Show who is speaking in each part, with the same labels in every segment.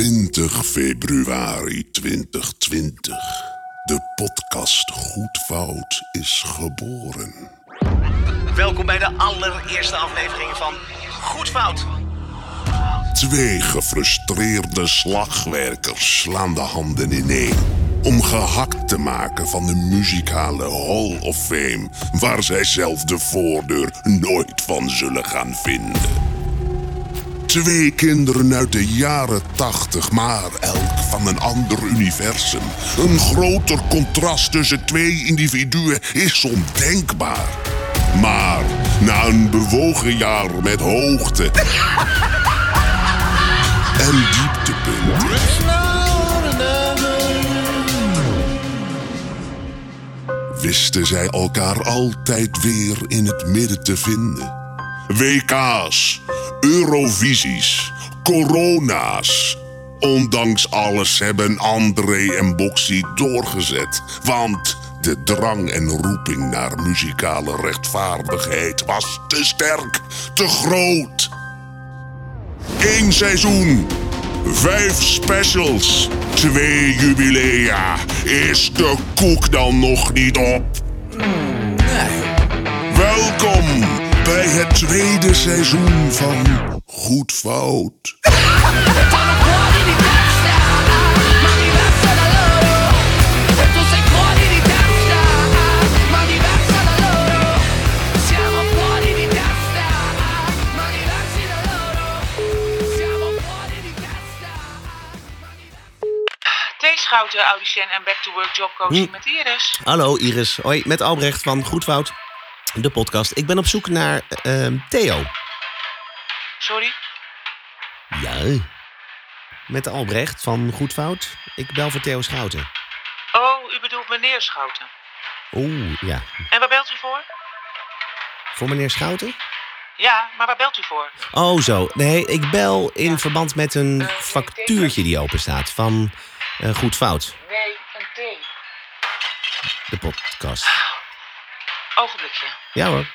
Speaker 1: 20 februari 2020. De podcast Goed Fout is geboren.
Speaker 2: Welkom bij de allereerste aflevering van Goed Fout.
Speaker 1: Twee gefrustreerde slagwerkers slaan de handen ineen om gehakt te maken van de muzikale Hall of Fame, waar zij zelf de voordeur nooit van zullen gaan vinden. Twee kinderen uit de jaren tachtig, maar elk van een ander universum. Een groter contrast tussen twee individuen is ondenkbaar. Maar na een bewogen jaar met hoogte en dieptepunten. Wisten zij elkaar altijd weer in het midden te vinden. WK's, Eurovisies, corona's. Ondanks alles hebben André en Boxy doorgezet. Want de drang en roeping naar muzikale rechtvaardigheid was te sterk, te groot. Eén seizoen, vijf specials, twee jubilea. Is de koek dan nog niet op? Welkom bij het tweede seizoen van Goed Fout.
Speaker 3: Schouten, Audicien en Back to Work Job Coaching met Iris.
Speaker 4: Hallo Iris, hoi, met Albrecht van Goedfout, de podcast. Ik ben op zoek naar ehm, Theo.
Speaker 3: Sorry?
Speaker 4: Ja. Met Albrecht van Goedfout. Ik bel voor Theo Schouten.
Speaker 3: Oh, u bedoelt meneer Schouten.
Speaker 4: Oeh, ja.
Speaker 3: En waar belt u voor?
Speaker 4: Voor meneer Schouten?
Speaker 3: Ja, maar waar belt u voor?
Speaker 4: Oh, zo. Nee, ik bel in verband met een factuurtje die open staat van eh Goedfout,
Speaker 3: Nee, een thee.
Speaker 4: de podcast.
Speaker 3: Ogenblikje.
Speaker 4: Ja hoor.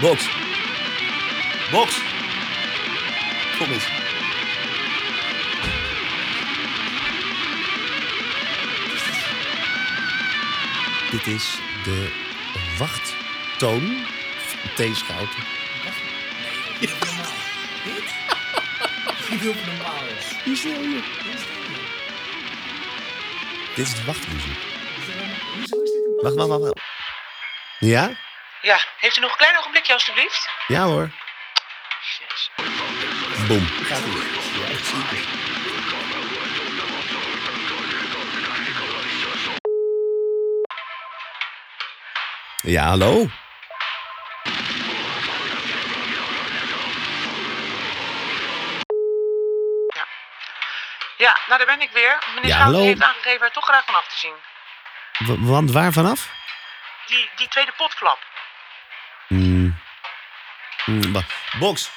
Speaker 4: Box. Box. Kom eens. Dit is de wachttoon van Theeschouten. Wie stel je? Dit is de wachtmuziek. Wacht, wacht, wacht. wacht. Ja?
Speaker 3: Ja, heeft u nog een klein ogenblikje alstublieft?
Speaker 4: Ja hoor.
Speaker 3: Yes.
Speaker 4: Boom. Ja, hallo?
Speaker 3: Ja, nou daar ben ik weer. Meneer
Speaker 4: Ja,
Speaker 3: Schouten heeft aangegeven er toch graag vanaf te zien.
Speaker 4: W- want waar vanaf?
Speaker 3: Die, die tweede potflap.
Speaker 4: Hmm. Hmm, Box.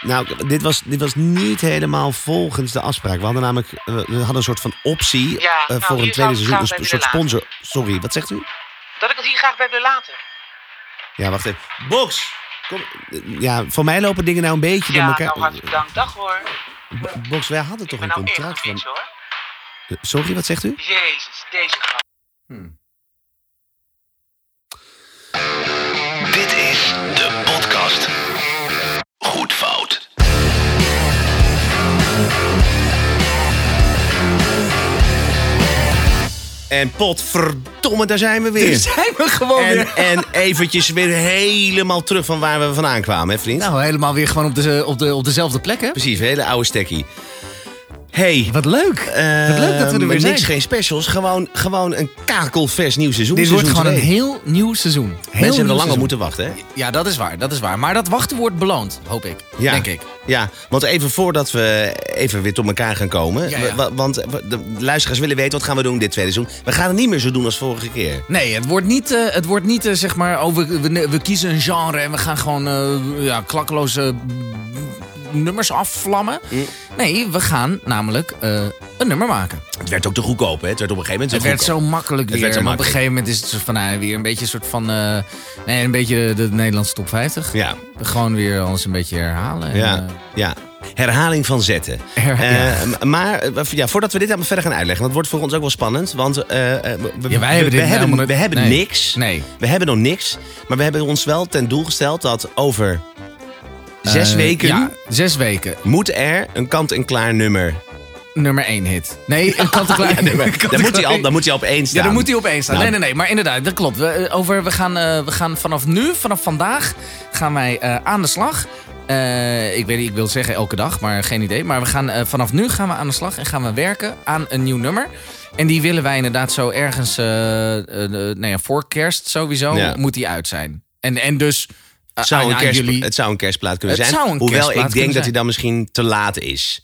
Speaker 4: Nou, dit was, dit was niet helemaal volgens de afspraak. We hadden namelijk eh, we hadden een soort van optie
Speaker 3: Ja,
Speaker 4: eh,
Speaker 3: nou,
Speaker 4: voor een tweede seizoen. Een sp- soort sponsor. Sorry, wat zegt u?
Speaker 3: Dat ik het hier graag bij wil laten.
Speaker 4: Ja, wacht even. Box! Kom. Ja, voor mij lopen dingen nou een beetje
Speaker 3: Ja,
Speaker 4: door elkaar.
Speaker 3: nou hartelijk bedankt. Dag hoor.
Speaker 4: B- Box, wij hadden toch een
Speaker 3: nou
Speaker 4: contract van... Eh, Sorry, wat zegt u?
Speaker 3: Jezus, deze grap.
Speaker 2: Dit
Speaker 4: En potverdomme, daar zijn we weer.
Speaker 5: Daar zijn we gewoon
Speaker 4: en,
Speaker 5: weer.
Speaker 4: en eventjes weer helemaal terug van waar we vandaan kwamen, hè vriend?
Speaker 5: Nou, helemaal weer gewoon op, de, op, de, op dezelfde plek, hè?
Speaker 4: Precies, hele oude stekkie. Hey,
Speaker 5: Wat leuk. Wat leuk dat we er weer zijn.
Speaker 4: Niks, geen specials, gewoon, gewoon een kakelvers nieuw seizoen.
Speaker 5: Dit wordt gewoon een heel nieuw seizoen. Heel
Speaker 4: Mensen hebben er lang op moeten wachten, hè?
Speaker 5: Ja, dat is waar, dat is waar. Maar dat wachten wordt beloond, hoop ik.
Speaker 4: Ja.
Speaker 5: Denk ik.
Speaker 4: Ja, want even voordat we even weer tot elkaar gaan komen.
Speaker 5: Ja, ja.
Speaker 4: wa- Want de luisteraars willen weten, wat gaan we doen dit tweede seizoen? We gaan het niet meer zo doen als vorige keer.
Speaker 5: Nee, het wordt niet, eh, het wordt niet eh, zeg maar, oh, we, we, we kiezen een genre en we gaan gewoon eh, ja, klakkeloze nummers afvlammen.
Speaker 4: Mm.
Speaker 5: Nee, we gaan namelijk eh, een nummer maken.
Speaker 4: werd ook te goedkoop, hè? Het werd op een gegeven moment
Speaker 5: Het werd zo makkelijk
Speaker 4: Het
Speaker 5: weer.
Speaker 4: werd zo
Speaker 5: en op een
Speaker 4: makkelijk.
Speaker 5: gegeven moment is het soort van, nou, weer een beetje een soort van... eh, nee, een beetje de Nederlandse top 50.
Speaker 4: Ja,
Speaker 5: Gewoon weer alles een beetje herhalen. En,
Speaker 4: ja,
Speaker 5: eh,
Speaker 4: ja. Herhaling van zetten.
Speaker 5: Her-
Speaker 4: Maar ja, voordat we dit helemaal verder gaan uitleggen, want het wordt voor ons ook wel spannend. Want we,
Speaker 5: Ja, wij hebben
Speaker 4: we,
Speaker 5: dit
Speaker 4: hebben,
Speaker 5: helemaal
Speaker 4: we
Speaker 5: niet-
Speaker 4: hebben
Speaker 5: nee.
Speaker 4: niks.
Speaker 5: Nee.
Speaker 4: We hebben nog niks. Maar we hebben ons wel ten doel gesteld dat over zes
Speaker 5: Eh,
Speaker 4: weken
Speaker 5: Ja, zes weken.
Speaker 4: moet er een kant-en-klaar nummer.
Speaker 5: Nummer één hit. Nee, een kant-en-klaar.
Speaker 4: Dan moet hij al, dan moet hij op één staan.
Speaker 5: Ja, dan moet hij opeens staan.
Speaker 4: Nou.
Speaker 5: Nee, nee, nee. Maar inderdaad, dat klopt. We, eh, over, we, gaan, eh, we gaan vanaf nu, vanaf vandaag, gaan wij aan de slag. Ik weet niet, ik wil zeggen elke dag, maar geen idee. Maar we gaan, vanaf nu gaan we aan de slag en gaan we werken aan een nieuw nummer. En die willen wij inderdaad zo ergens, nou ja, voor kerst sowieso,
Speaker 4: Ja.
Speaker 5: moet die uit zijn. En, en dus...
Speaker 4: Het zou,
Speaker 5: aan-
Speaker 4: een kerst,
Speaker 5: jullie-
Speaker 4: het zou een kerstplaat kunnen
Speaker 5: Het
Speaker 4: zijn. Hoewel ik denk dat hij dan misschien te laat is.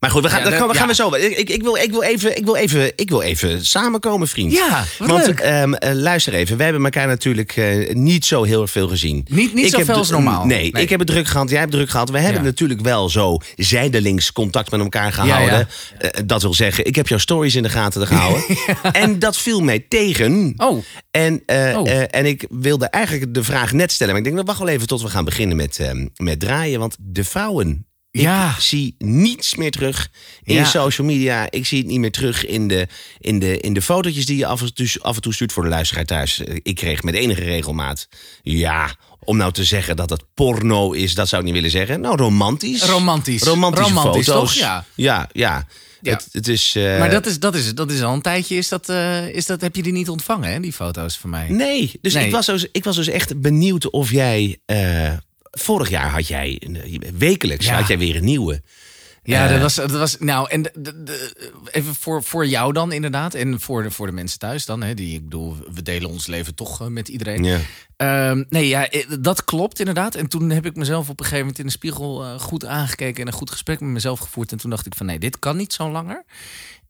Speaker 4: Maar goed, we gaan,
Speaker 5: Ja,
Speaker 4: dat
Speaker 5: dat-
Speaker 4: we gaan
Speaker 5: ja.
Speaker 4: we zo. Ik, ik, wil, ik, wil even, ik, wil even, ik wil even samenkomen, vriend.
Speaker 5: Ja, wat
Speaker 4: Want
Speaker 5: leuk.
Speaker 4: ehm, eh, luister even, we hebben elkaar natuurlijk eh, niet zo heel veel gezien.
Speaker 5: Niet- niet zoveel als normaal.
Speaker 4: Nee,
Speaker 5: Nee.
Speaker 4: ik heb het druk gehad, jij hebt het druk gehad. We hebben
Speaker 5: Ja.
Speaker 4: natuurlijk wel zo zijdelings contact met elkaar gehouden. Eh, dat wil zeggen, ik heb jouw stories in de gaten gehouden. En dat viel mij tegen.
Speaker 5: Oh.
Speaker 4: En,
Speaker 5: Oh.
Speaker 4: en ik wilde eigenlijk de vraag net stellen. Maar ik denk, nou, wacht wel even tot we gaan beginnen met, ehm, met draaien. Want de vrouwen, ik
Speaker 5: Ja.
Speaker 4: zie niets meer terug in
Speaker 5: Ja.
Speaker 4: social media. Ik zie het niet meer terug in de, in de, in de fotootjes die je af en, toe, af en toe stuurt voor de luisteraar thuis. Eh, Ik kreeg met enige regelmaat, ja, om nou te zeggen dat het porno is, dat zou ik niet willen zeggen. Nou, romantisch.
Speaker 5: Romantisch.
Speaker 4: Romantische
Speaker 5: Romantisch,
Speaker 4: foto's.
Speaker 5: toch? Ja.
Speaker 4: ja, ja.
Speaker 5: Ja.
Speaker 4: Het, het is... eh,
Speaker 5: Maar dat is, dat, is, dat is al een tijdje, is dat, eh, is dat, heb je die niet ontvangen, hè, die foto's van mij?
Speaker 4: Nee, dus
Speaker 5: Nee.
Speaker 4: Ik, was dus, ik was dus echt benieuwd of jij. Vorig jaar had jij. een- wekelijks
Speaker 5: Ja.
Speaker 4: had jij weer een nieuwe.
Speaker 5: Ja,
Speaker 4: Eh.
Speaker 5: dat was, dat was. Nou, en de, de- de- even voor, voor jou dan inderdaad. En voor de, voor de mensen thuis dan. Hè, die, ik bedoel, we delen ons leven toch eh, met iedereen.
Speaker 4: Ja.
Speaker 5: Ehm, nee, ja, eh, dat klopt inderdaad. En toen heb ik mezelf op een gegeven moment in de spiegel eh, goed aangekeken en een goed gesprek met mezelf gevoerd. En toen dacht ik van nee, dit kan niet zo langer.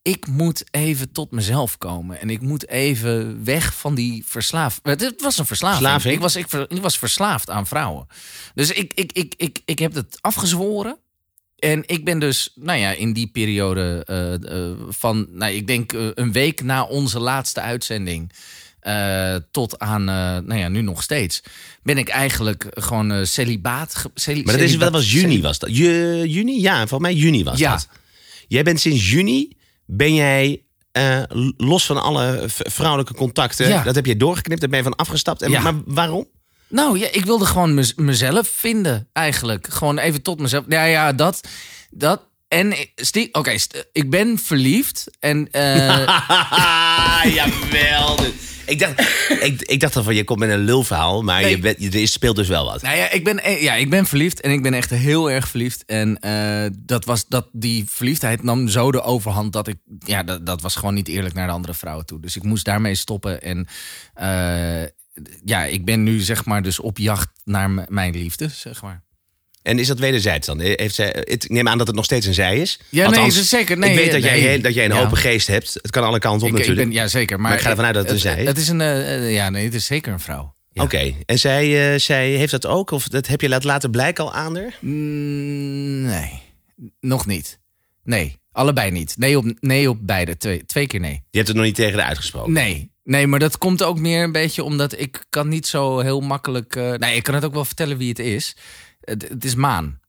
Speaker 5: Ik moet even tot mezelf komen. En ik moet even weg van die verslaafd. Het was een verslaving.
Speaker 4: Verslaving?
Speaker 5: Ik, was, ik, ver- ik was verslaafd aan vrouwen. Dus ik, ik, ik, ik, ik heb het afgezworen. En ik ben dus, nou ja, in die periode eh, eh, van, nou, ik denk eh, een week na onze laatste uitzending. eh, tot aan, eh, nou ja, nu nog steeds. Ben ik eigenlijk gewoon eh celibaat. ge- celi-
Speaker 4: Maar dat, is, dat was juni, was dat? Je, juni? Ja, volgens mij juni was
Speaker 5: Ja.
Speaker 4: dat. Jij bent sinds juni. Ben jij. eh, los van alle vrouwelijke contacten.
Speaker 5: Ja.
Speaker 4: Dat heb je doorgeknipt. Daar ben je van afgestapt. En,
Speaker 5: Ja.
Speaker 4: Maar waarom?
Speaker 5: Nou ja, ik wilde gewoon mez- mezelf vinden, eigenlijk. Gewoon even tot mezelf. Ja, ja, dat. dat en oké, ik ben verliefd. En eh,
Speaker 4: Ah, jawel. Ik dacht, ik, ik dacht al van je komt met een lulverhaal. Maar
Speaker 5: Nee.
Speaker 4: je, bent, je, er speelt dus wel wat.
Speaker 5: Nou ja, ik ben, eh, ja, ik ben verliefd en ik ben echt heel erg verliefd. En eh, dat was, dat, die verliefdheid nam zo de overhand dat ik... Ja, dat, dat was gewoon niet eerlijk naar de andere vrouwen toe. Dus ik moest daarmee stoppen. En eh, ja, ik ben nu zeg maar dus op jacht naar mijn liefde, zeg maar.
Speaker 4: En is dat wederzijds dan? Heeft zij, het, ik neem aan dat het nog steeds een zij is.
Speaker 5: Ja, nee, dat zeker. Nee,
Speaker 4: ik weet dat,
Speaker 5: nee.
Speaker 4: jij, dat jij een
Speaker 5: Ja.
Speaker 4: open geest hebt. Het kan alle kanten op
Speaker 5: Ik, ik
Speaker 4: natuurlijk.
Speaker 5: ben, ja, zeker. Maar,
Speaker 4: Maar ik ga ervan uit dat het een zij is.
Speaker 5: Het is een... eh, eh, ja, nee, het is zeker een vrouw. Ja.
Speaker 4: Oké, en zij, eh, zij heeft dat ook? Of dat heb je laten laten blijken al aan haar?
Speaker 5: Mm, nee, nog niet. Nee, allebei niet. Nee op, nee op beide. Twee, twee keer nee.
Speaker 4: Je hebt het nog niet tegen haar uitgesproken.
Speaker 5: Nee. Nee, maar dat komt ook meer een beetje omdat ik kan niet zo heel makkelijk... eh, nee, ik kan het ook wel vertellen wie het is. Het, het is Maan.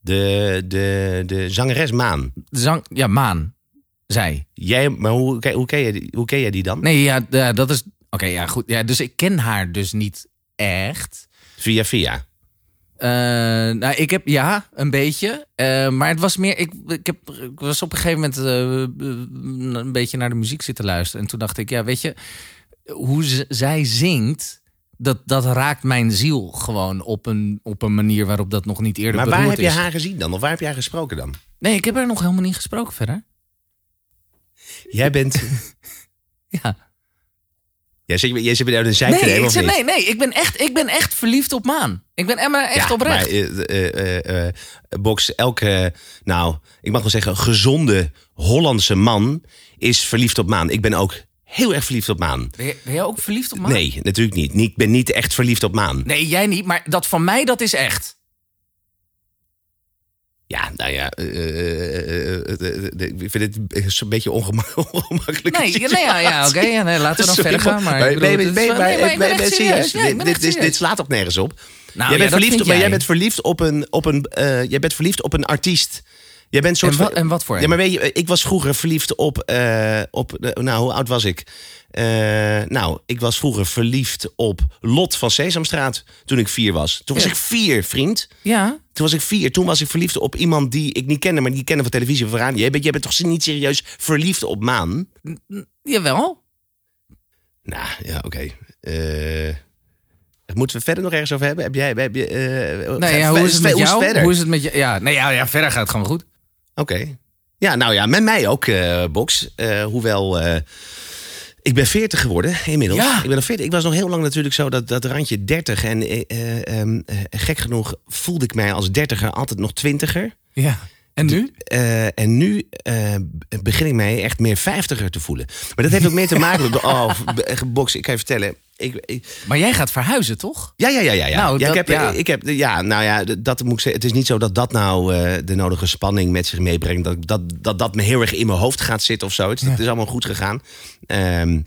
Speaker 4: De, de, de zangeres Maan.
Speaker 5: De Zang, ja, Maan. Zij.
Speaker 4: Jij, maar hoe, hoe, ken je die, hoe ken jij die dan?
Speaker 5: Nee, ja, dat is... Oké, ja, goed. Ja, dus ik ken haar dus niet echt.
Speaker 4: Via via.
Speaker 5: Eh, nou, ik heb ja, een beetje. Eh, maar het was meer. Ik, ik, heb, ik was op een gegeven moment eh, een beetje naar de muziek zitten luisteren. En toen dacht ik, ja, weet je, hoe zij zingt. Dat, dat raakt mijn ziel gewoon op een, op een manier waarop dat nog niet eerder
Speaker 4: Maar waar heb je
Speaker 5: is.
Speaker 4: haar gezien dan? Of waar heb je haar gesproken dan?
Speaker 5: Nee, ik heb haar nog helemaal niet gesproken verder.
Speaker 4: Jij bent...
Speaker 5: Ja.
Speaker 4: jij zit, jij zit bij een zijkje
Speaker 5: Nee, ik, nee, nee ik, ben echt, ik ben echt verliefd op Maan. Ik ben Emma echt
Speaker 4: ja,
Speaker 5: oprecht.
Speaker 4: Maar, eh, eh, eh, Box, elke, nou, ik mag wel zeggen, gezonde Hollandse man is verliefd op Maan. Ik ben ook heel erg verliefd op Maan.
Speaker 5: Ben, je- ben jij ook verliefd op Maan?
Speaker 4: Nee, natuurlijk niet. niet. Ik ben niet echt verliefd op Maan.
Speaker 5: Nee, jij niet. Maar dat van mij, dat is echt.
Speaker 4: Ja, nou ja, eh, eh, eh, ik vind het een beetje ongema- ongemakkelijk.
Speaker 5: Nee, nee, ja, ja oké. ja, nee, laten we dan verder gaan. Maar,
Speaker 4: nee, Dit- dit- slaat toch nergens op?
Speaker 5: Nou,
Speaker 4: jij, bent verliefd op, jij
Speaker 5: jij.
Speaker 4: bent verliefd op een, op een, jij bent verliefd op een artiest. Jij bent soort
Speaker 5: En wa-
Speaker 4: van-
Speaker 5: en wat voor
Speaker 4: Ja, maar weet je, ik was vroeger verliefd op, eh, op nou, hoe oud was ik? Eh, nou, ik was vroeger verliefd op Lot van Sesamstraat toen ik vier was. Toen was
Speaker 5: Ja.
Speaker 4: ik vier, vriend.
Speaker 5: Ja,
Speaker 4: Toen was ik vier. Toen was ik verliefd op iemand die ik niet kende, maar die kende van televisie of radio. Jij bent, jij bent toch niet serieus verliefd op Maan?
Speaker 5: jawel.
Speaker 4: Nou, ja, oké. Eh, moeten we verder nog ergens over hebben? Heb jij, heb je,
Speaker 5: Nee,
Speaker 4: ga-
Speaker 5: ja, hoe is het met jou? Hoe is het met je? Ja, nee, ja, ja, verder gaat het gewoon goed.
Speaker 4: Oké. Ja, nou ja, met mij ook, eh Box. Eh, hoewel, eh, ik ben 40 geworden inmiddels.
Speaker 5: Ja.
Speaker 4: Ik ben nog 40. Ik was nog heel lang natuurlijk zo dat, dat randje 30. En eh, eh, ehm, eh, gek genoeg voelde ik mij als dertiger altijd nog twintiger.
Speaker 5: Ja. En nu?
Speaker 4: Eh, en nu eh, begin ik mij echt meer vijftiger te voelen. Maar dat heeft ook meer te maken met... Oh, Box, ik kan je vertellen... Ik, ik,
Speaker 5: Maar jij gaat verhuizen, toch?
Speaker 4: ja, ja, ja, ja. ja.
Speaker 5: Nou,
Speaker 4: ja,
Speaker 5: dat-
Speaker 4: ik heb,
Speaker 5: ja.
Speaker 4: ik heb, ja, nou ja, dat moet ik zeggen. Het is niet zo dat dat nou eh, de nodige spanning met zich meebrengt. Dat, dat, dat dat me heel erg in mijn hoofd gaat zitten of zoiets. Dat is allemaal goed gegaan. Ehm,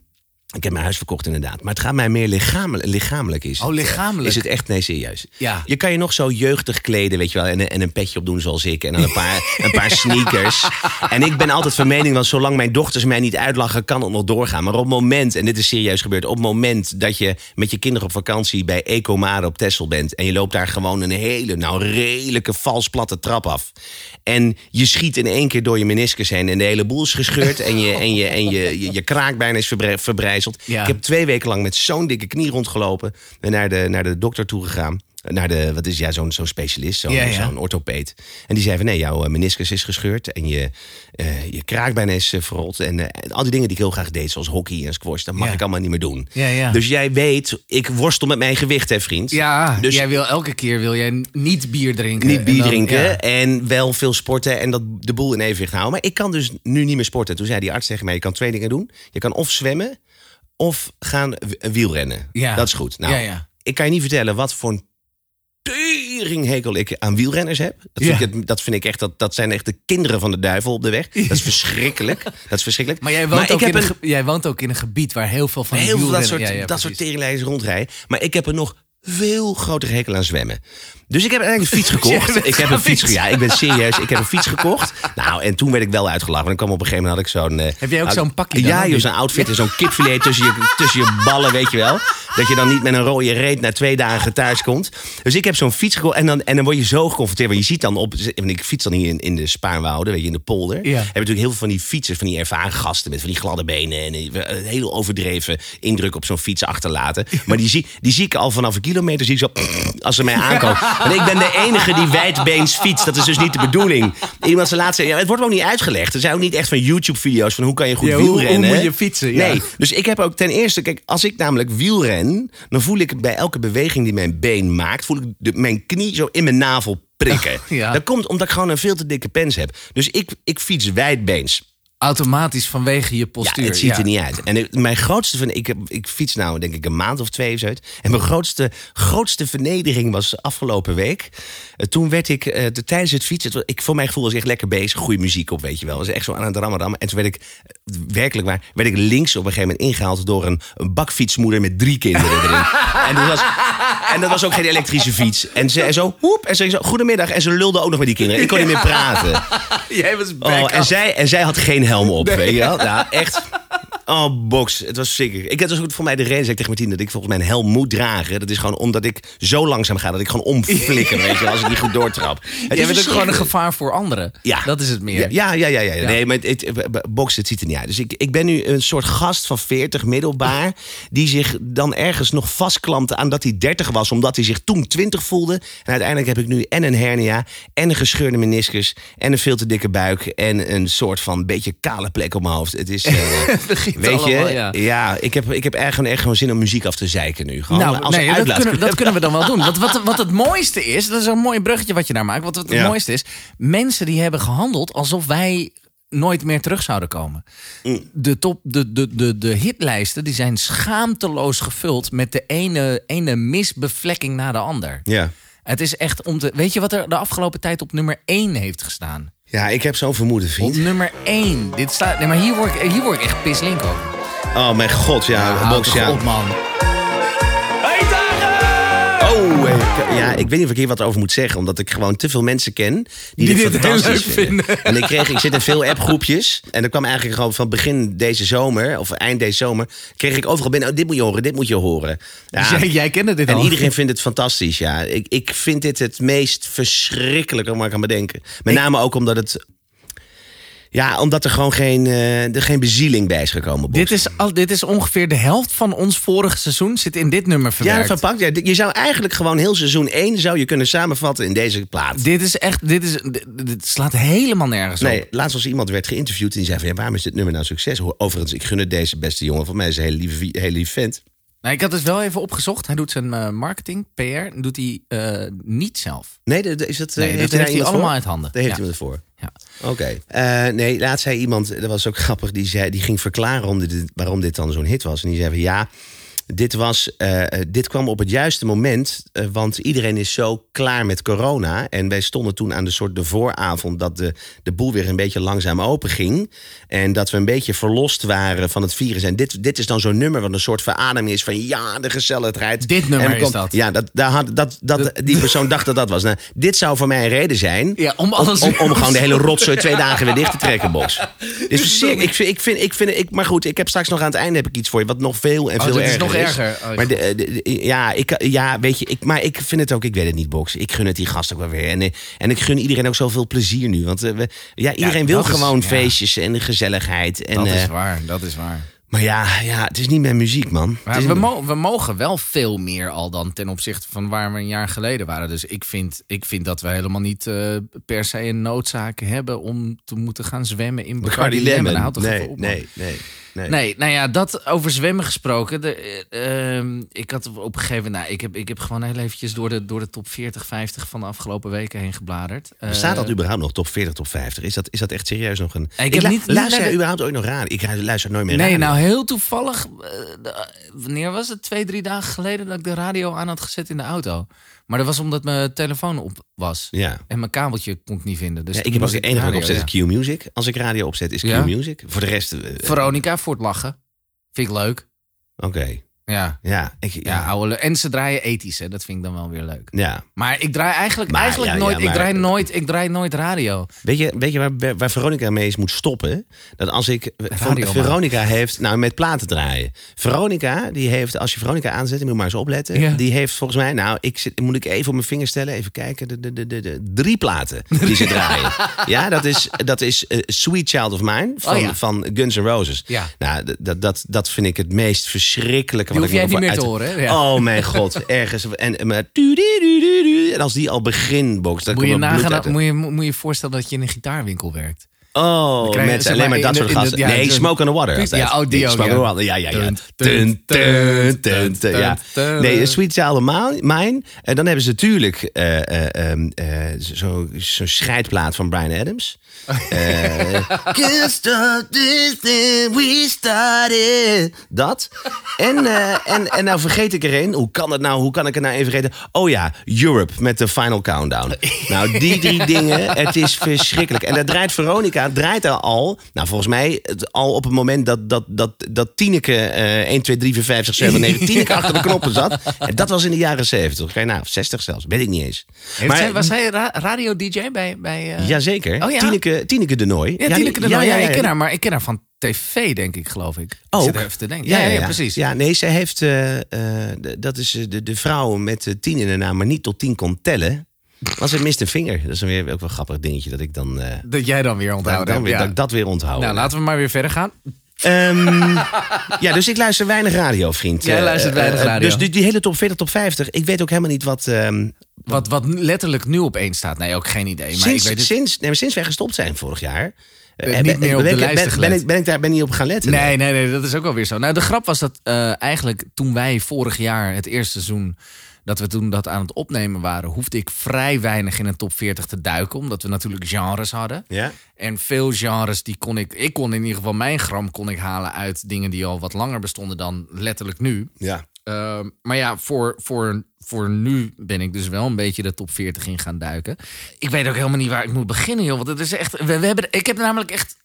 Speaker 4: ik heb mijn huis verkocht inderdaad. Maar het gaat mij meer lichamelijk, lichamelijk is.
Speaker 5: Oh,
Speaker 4: het, eh,
Speaker 5: lichamelijk.
Speaker 4: Is het echt, nee, serieus.
Speaker 5: Ja.
Speaker 4: Je kan je nog zo jeugdig kleden, weet je wel. En, een- en een petje opdoen zoals ik. En dan een paar, een paar sneakers. En ik ben altijd van mening, want zolang mijn dochters mij niet uitlachen, kan het nog doorgaan. Maar op het moment, en dit is serieus gebeurd, op het moment dat je met je kinderen op vakantie bij Ecomare op Texel bent. En je loopt daar gewoon een hele, nou redelijke vals platte trap af. En je schiet in één keer door je meniscus heen en de hele boel is gescheurd. en je, en je, en je, je, je kraak bijna is verbre-
Speaker 5: Ja.
Speaker 4: Ik heb twee weken lang met zo'n dikke knie rondgelopen. Ben naar de, naar de dokter toe gegaan. Naar de, wat is ja, zo'n zo'n specialist, zo'n
Speaker 5: Ja, ja.
Speaker 4: zo'n orthopeed. En die zei van nee, jouw eh, meniscus is gescheurd en je, eh, je kraakbeen is eh, verrold. En eh, al die dingen die ik heel graag deed, zoals hockey en squash, dat mag
Speaker 5: Ja.
Speaker 4: ik allemaal niet meer doen.
Speaker 5: Ja, ja.
Speaker 4: Dus jij weet, ik worstel met mijn gewicht, hè vriend.
Speaker 5: Ja,
Speaker 4: dus
Speaker 5: jij wil elke keer wil jij niet bier drinken.
Speaker 4: niet
Speaker 5: En
Speaker 4: bier
Speaker 5: dan-
Speaker 4: drinken en wel veel sporten en dat de boel in evenwicht houden. Maar ik kan dus nu niet meer sporten. Toen zei die arts tegen mij, je kan twee dingen doen. Je kan of zwemmen of gaan wielrennen.
Speaker 5: Ja.
Speaker 4: Dat is goed. Nou,
Speaker 5: Ja, ja.
Speaker 4: ik kan je niet vertellen wat voor een teringhekel ik aan wielrenners heb. Dat vind,
Speaker 5: Ja.
Speaker 4: ik, dat vind ik echt, dat, dat zijn echt de kinderen van de duivel op de weg. Dat is verschrikkelijk. Dat is verschrikkelijk.
Speaker 5: Maar jij woont, ook in een,
Speaker 4: een-
Speaker 5: ge- jij woont ook in een gebied waar heel veel van die
Speaker 4: heel veel dat soort,
Speaker 5: Ja, ja,
Speaker 4: dat soort teringleiders rondrijden. Maar ik heb er nog veel grotere hekel aan zwemmen. Dus ik heb eigenlijk een fiets gekocht. Ik heb een fiets. Ja, ik ben serieus. Ik heb een fiets gekocht. Nou, en toen werd ik wel uitgelachen. Want ik kwam op een gegeven moment had ik zo'n. eh,
Speaker 5: Heb jij ook zo'n pakje dan,
Speaker 4: Ja, joh, zo'n outfit en zo'n kipfilet tussen je, tussen je ballen, weet je wel. Dat je dan niet met een rode reet na twee dagen thuis komt. Dus ik heb zo'n fiets gekocht. En dan, en dan word je zo geconfronteerd. Want je ziet dan op. Want ik fiets dan hier in, in de Spaarwouden, weet je, in de polder.
Speaker 5: Ja.
Speaker 4: Heb je natuurlijk heel veel van die fietsers, van die ervaren gasten met van die gladde benen. En een heel overdreven indruk op zo'n fiets achterlaten. Maar die zie, die zie ik al vanaf een kilometer, zie ik zo. Als ze mij aankomen. Want ik ben de enige die wijdbeens fietst. Dat is dus niet de bedoeling. Iemand ze laatst zei, ja, het wordt ook niet uitgelegd. Er zijn ook niet echt van YouTube-video's van hoe kan je goed
Speaker 5: Ja, hoe- hoe
Speaker 4: wielrennen.
Speaker 5: moet je fietsen, ja.
Speaker 4: Nee, dus ik heb ook ten eerste, kijk, als ik namelijk wielren, dan voel ik bij elke beweging die mijn been maakt, voel ik de, mijn knie zo in mijn navel prikken.
Speaker 5: Ja.
Speaker 4: Dat komt omdat ik gewoon een veel te dikke pens heb. Dus ik, ik fiets wijdbeens.
Speaker 5: Automatisch vanwege je postuur.
Speaker 4: Ja, het ziet er niet uit. En mijn grootste van ik, ik fiets nou denk ik een maand of twee of zoiets. En mijn grootste, grootste vernedering was afgelopen week. Eh, toen werd ik eh, de, tijdens het fietsen, ik voor mijn gevoel was ik echt lekker bezig, goede muziek op, weet je wel. was echt zo aan het rammen rammen. En toen werd ik werkelijk waar, werd ik links op een gegeven moment ingehaald door een, een bakfietsmoeder met drie kinderen erin. en, dat was, en dat was ook geen elektrische fiets. En ze en zo, hoep, en ze zo, goedemiddag. En ze lulde ook nog met die kinderen. Ik kon niet meer praten.
Speaker 5: Jij was
Speaker 4: Oh, en, zij, en zij had geen helm op, weet je wel? Ja, echt. Oh, box. Het was zeker. Ik heb dus voor mij de reden, zei ik tegen Martien, dat ik volgens mij een helm moet dragen. Dat is gewoon omdat ik zo langzaam ga dat ik gewoon omflikker, weet je als ik niet goed doortrap. Het
Speaker 5: Jij
Speaker 4: is
Speaker 5: bent ook gewoon een gevaar voor anderen.
Speaker 4: Ja.
Speaker 5: Dat is het meer.
Speaker 4: Ja, ja, ja, ja. ja. Nee, maar het, het, box, het ziet er niet uit. Dus ik, ik ben nu een soort gast van 40, middelbaar, die zich dan ergens nog vastklampte aan dat hij 30 was, omdat hij zich toen 20 voelde. En uiteindelijk heb ik nu en een hernia, en een gescheurde meniscus, en een veel te dikke buik, en een soort van beetje kale plek op mijn hoofd. Het is, eh, weet
Speaker 5: allemaal,
Speaker 4: je,
Speaker 5: ja.
Speaker 4: ja, ik heb, ik heb echt gewoon, echt gewoon zin om muziek af te zeiken nu. Gewoon
Speaker 5: Nou,
Speaker 4: als
Speaker 5: nee, dat kunnen, dat kunnen we dan wel doen. Want wat, wat het mooiste is, dat is een mooi bruggetje wat je daar maakt. Wat het
Speaker 4: Ja.
Speaker 5: mooiste is, mensen die hebben gehandeld alsof wij nooit meer terug zouden komen.
Speaker 4: Mm.
Speaker 5: De, top, de, de, de, de hitlijsten die zijn schaamteloos gevuld met de ene, ene misbevlekking na de ander.
Speaker 4: Ja.
Speaker 5: Het is echt om te... Weet je wat er de afgelopen tijd op nummer 1 heeft gestaan?
Speaker 4: Ja, ik heb zo'n vermoeden,
Speaker 5: Op
Speaker 4: vriend.
Speaker 5: nummer 1. Dit staat... Nee, maar hier word ik, hier word ik echt pislink over.
Speaker 4: Oh mijn god, ja. Box,
Speaker 5: toch
Speaker 4: ja.
Speaker 5: op, man.
Speaker 4: Oh, eh, ja, ik weet niet of ik hier wat over moet zeggen. Omdat ik gewoon te veel mensen ken die,
Speaker 5: Die
Speaker 4: dit fantastisch vinden.
Speaker 5: vinden.
Speaker 4: En ik, kreeg, ik zit in veel appgroepjes. En er kwam eigenlijk gewoon van begin deze zomer, of eind deze zomer... kreeg ik overal binnen, oh, dit moet je horen, dit moet je horen. Ja,
Speaker 5: Dus jij, jij kende dit
Speaker 4: en
Speaker 5: al?
Speaker 4: iedereen vindt het fantastisch, ja. Ik, ik vind dit het meest verschrikkelijke wat ik kan bedenken. Met name ook omdat het... Ja, omdat er gewoon geen, eh, er geen bezieling bij is gekomen.
Speaker 5: Dit is, al, dit is ongeveer de helft van ons vorige seizoen zit in dit nummer
Speaker 4: ja,
Speaker 5: verwerkt.
Speaker 4: verpakt. Ja, je zou eigenlijk gewoon heel seizoen 1 zou je kunnen samenvatten in deze plaat.
Speaker 5: Dit is echt, dit, is, dit, dit slaat helemaal nergens
Speaker 4: Nee,
Speaker 5: op.
Speaker 4: laatst was iemand werd geïnterviewd en die zei van ja, waarom is dit nummer nou succes? Overigens, ik gun het deze beste jongen. Voor mij is een hele lieve, hele lieve vent.
Speaker 5: Nou, ik had het wel even opgezocht. Hij doet zijn eh, marketing, PR, doet hij eh, niet zelf.
Speaker 4: Nee, de- de- is dat, eh,
Speaker 5: Nee, dat
Speaker 4: hij
Speaker 5: heeft hij allemaal uit handen.
Speaker 4: Daar heeft
Speaker 5: Ja.
Speaker 4: hij iemand voor.
Speaker 5: Ja.
Speaker 4: Oké. Nee, laatst zei iemand, dat was ook grappig, die, zei, die ging verklaren dit, waarom dit dan zo'n hit was. En die zei van ja, dit, was, eh, eh, dit kwam op het juiste moment, eh, want iedereen is zo klaar met corona. En wij stonden toen aan de soort de vooravond dat de, de boel weer een beetje langzaam open ging. En dat we een beetje verlost waren van het virus. En dit, dit is dan zo'n nummer wat een soort verademing is van ja, de gezelligheid.
Speaker 5: Dit nummer
Speaker 4: En
Speaker 5: is
Speaker 4: komt-
Speaker 5: dat.
Speaker 4: Ja, dat, daar had, dat, dat, die persoon dacht dat dat was. Nou, dit zou voor mij een reden zijn
Speaker 5: Ja, om alles
Speaker 4: om, om gewoon de hele rotzooi twee dagen weer dicht te trekken, Box. Dus ik ik vind, ik vind, ik, maar goed, ik heb straks nog aan het einde heb ik iets voor je wat nog veel en
Speaker 5: Oh,
Speaker 4: veel
Speaker 5: dit is
Speaker 4: erger
Speaker 5: nog erger. Oh,
Speaker 4: maar de, de- de- ja, ik, ja, weet je, ik, maar ik vind het ook, ik weet het niet, Box. Ik gun het die gast ook wel weer. En, eh, en ik gun iedereen ook zoveel plezier nu. Want eh, we, ja, iedereen wil
Speaker 5: is-
Speaker 4: gewoon
Speaker 5: ja.
Speaker 4: feestjes en gezelligheid. En,
Speaker 5: Dat is
Speaker 4: eh,
Speaker 5: waar, dat is waar.
Speaker 4: maar ja, ja, het is niet mijn muziek, man.
Speaker 5: Maar we, mo- we mogen wel veel meer al dan ten opzichte van waar we een jaar geleden waren. Dus ik vind, ik vind dat we helemaal niet per se een noodzaak hebben om te moeten gaan zwemmen in Bacardi
Speaker 4: Bacardi
Speaker 5: Lemon.
Speaker 4: Lemon. Nee,
Speaker 5: op,
Speaker 4: nee, nee, nee.
Speaker 5: Nee, nou ja, dat over zwemmen gesproken. De, eh, ehm, ik had op een gegeven moment... Nou, ik, heb, ik heb gewoon heel eventjes door de, door de top 40, 50 van de afgelopen weken heen gebladerd.
Speaker 4: Bestaat dat
Speaker 5: Eh,
Speaker 4: überhaupt nog, top 40, top 50? Is dat, is dat echt serieus nog een...
Speaker 5: Ik heb niet-
Speaker 4: luister jij überhaupt ooit nog radio? Ik luister nooit meer
Speaker 5: Nee,
Speaker 4: radio.
Speaker 5: nou heel toevallig. eh, de- wanneer was het? Twee, drie dagen geleden dat ik de radio aan had gezet in de auto. Maar dat was omdat mijn telefoon op was.
Speaker 4: Ja.
Speaker 5: En mijn kabeltje kon ik niet vinden. Dus
Speaker 4: Ja, ik heb ook
Speaker 5: moest
Speaker 4: het enige
Speaker 5: radio,
Speaker 4: opzet is Q-music. Als ik radio opzet is? Q-music. Voor de rest... eh.
Speaker 5: Veronica voor het lachen. Vind ik leuk.
Speaker 4: Oké.
Speaker 5: Ja.
Speaker 4: Ja, ik,
Speaker 5: Ja,
Speaker 4: ja.
Speaker 5: oude en ze draaien ethisch, hè. dat vind ik dan wel weer leuk.
Speaker 4: ja.
Speaker 5: Maar ik draai eigenlijk,
Speaker 4: Maar,
Speaker 5: eigenlijk
Speaker 4: ja,
Speaker 5: nooit, ik draai nooit, ik draai nooit radio.
Speaker 4: Weet je, weet je waar, waar Veronica mee is moet stoppen? Dat als ik...
Speaker 5: Radio
Speaker 4: Veronica heeft... Nou, met platen draaien. Veronica, die heeft... Als je Veronica aanzet, moet je maar eens opletten. Die heeft volgens mij... Nou, ik zit, moet ik even op mijn vingers stellen. Even kijken. De, de, de, de, de drie platen die ze draaien. Ja, dat is, dat is eh, Sweet Child of Mine van,
Speaker 5: Oh
Speaker 4: van Guns N' Roses.
Speaker 5: Ja.
Speaker 4: Nou, dat, dat, dat vind ik het meest verschrikkelijke.
Speaker 5: Die
Speaker 4: wat
Speaker 5: hoef jij niet meer te horen, hè? Ja.
Speaker 4: Oh mijn god, ergens. En, en, als die al beginbox, dan
Speaker 5: Moet je, nagaan, je, moet je voorstellen dat je in een gitaarwinkel werkt.
Speaker 4: Oh,
Speaker 5: krijg
Speaker 4: alleen
Speaker 5: maar,
Speaker 4: dat soort gasten. nee, Smoke on the Water. altijd.
Speaker 5: Ja, oh, die
Speaker 4: Smoke
Speaker 5: ja.
Speaker 4: on the Water, ja, ja, ja.
Speaker 5: Dun,
Speaker 4: Dun, dun, ja. Nee, Sweet Child of Mine. En dan hebben ze natuurlijk eh, eh, ehm, eh, zo- zo'n scheidplaat van Brian Adams. Can't stop this thing we started. Dat. En, en, en nou vergeet ik er een. Hoe kan het nou? Hoe kan ik er nou even vergeten? Oh ja, Europe met de Final Countdown. Nou, die drie dingen. Het is verschrikkelijk. En dat draait Veronica, draait er al. Nou, volgens mij het, al op het moment dat, dat, dat, dat Tineke eh 1, 2, 3, 4, 5, 6, 7, 9, Tineke achter de knoppen zat. En dat was in de jaren 70. Oké, nou, 60 zelfs. Weet ik niet eens.
Speaker 5: Heeft zij- was hij ra- radio-dj bij... bij eh,
Speaker 4: Jazeker.
Speaker 5: Oh ja?
Speaker 4: Tineke, Tineke de Nooi.
Speaker 5: Ja, Tineke de
Speaker 4: ja,
Speaker 5: Nooi. Ja,
Speaker 4: ja,
Speaker 5: ik ken
Speaker 4: ja.
Speaker 5: haar, maar ik ken haar van tv, denk ik, geloof ik. Ik
Speaker 4: Ook?
Speaker 5: zit er even te denken. Ja, ja, ja, precies.
Speaker 4: Ja, nee, zij heeft. eh, eh, de- dat is de, de vrouw met tien in de naam, maar niet tot tien kon tellen. Was ze mist een vinger. Dat is dan weer ook wel een grappig dingetje dat ik dan. eh,
Speaker 5: Dat jij dan weer onthouden
Speaker 4: dan weer,
Speaker 5: ja.
Speaker 4: dat ik dat weer onthoud.
Speaker 5: Nou, laten we maar weer verder gaan.
Speaker 4: Ehm, ja, dus ik luister weinig radio, vriend.
Speaker 5: Jij
Speaker 4: Eh,
Speaker 5: luistert
Speaker 4: eh,
Speaker 5: weinig radio.
Speaker 4: Dus die, die hele top 40, top 50. Ik weet ook helemaal niet wat. ehm,
Speaker 5: Wat, wat letterlijk nu op één staat. Nee, ook geen idee. Maar
Speaker 4: sinds,
Speaker 5: ik weet het...
Speaker 4: sinds, nee, maar sinds wij gestopt zijn vorig jaar.
Speaker 5: niet
Speaker 4: ben-
Speaker 5: meer op
Speaker 4: ben
Speaker 5: de
Speaker 4: ik- ben, ik, ben ik daar ben niet op gaan letten.
Speaker 5: Nee, nee, nee, dat is ook wel weer zo. Nou, de grap was dat eigenlijk toen wij vorig jaar, het eerste seizoen, dat we toen dat aan het opnemen waren, hoefde ik vrij weinig in een top 40 te duiken. Omdat we natuurlijk genres hadden.
Speaker 4: Ja?
Speaker 5: En veel genres die kon ik, ik kon in ieder geval mijn gram kon ik halen uit dingen die al wat langer bestonden dan letterlijk nu.
Speaker 4: Ja.
Speaker 5: Ehm, maar ja, voor, voor, voor nu ben ik dus wel een beetje de top 40 in gaan duiken. Ik weet ook helemaal niet waar ik moet beginnen, joh. Want het is echt. We, hebben, ik heb namelijk echt.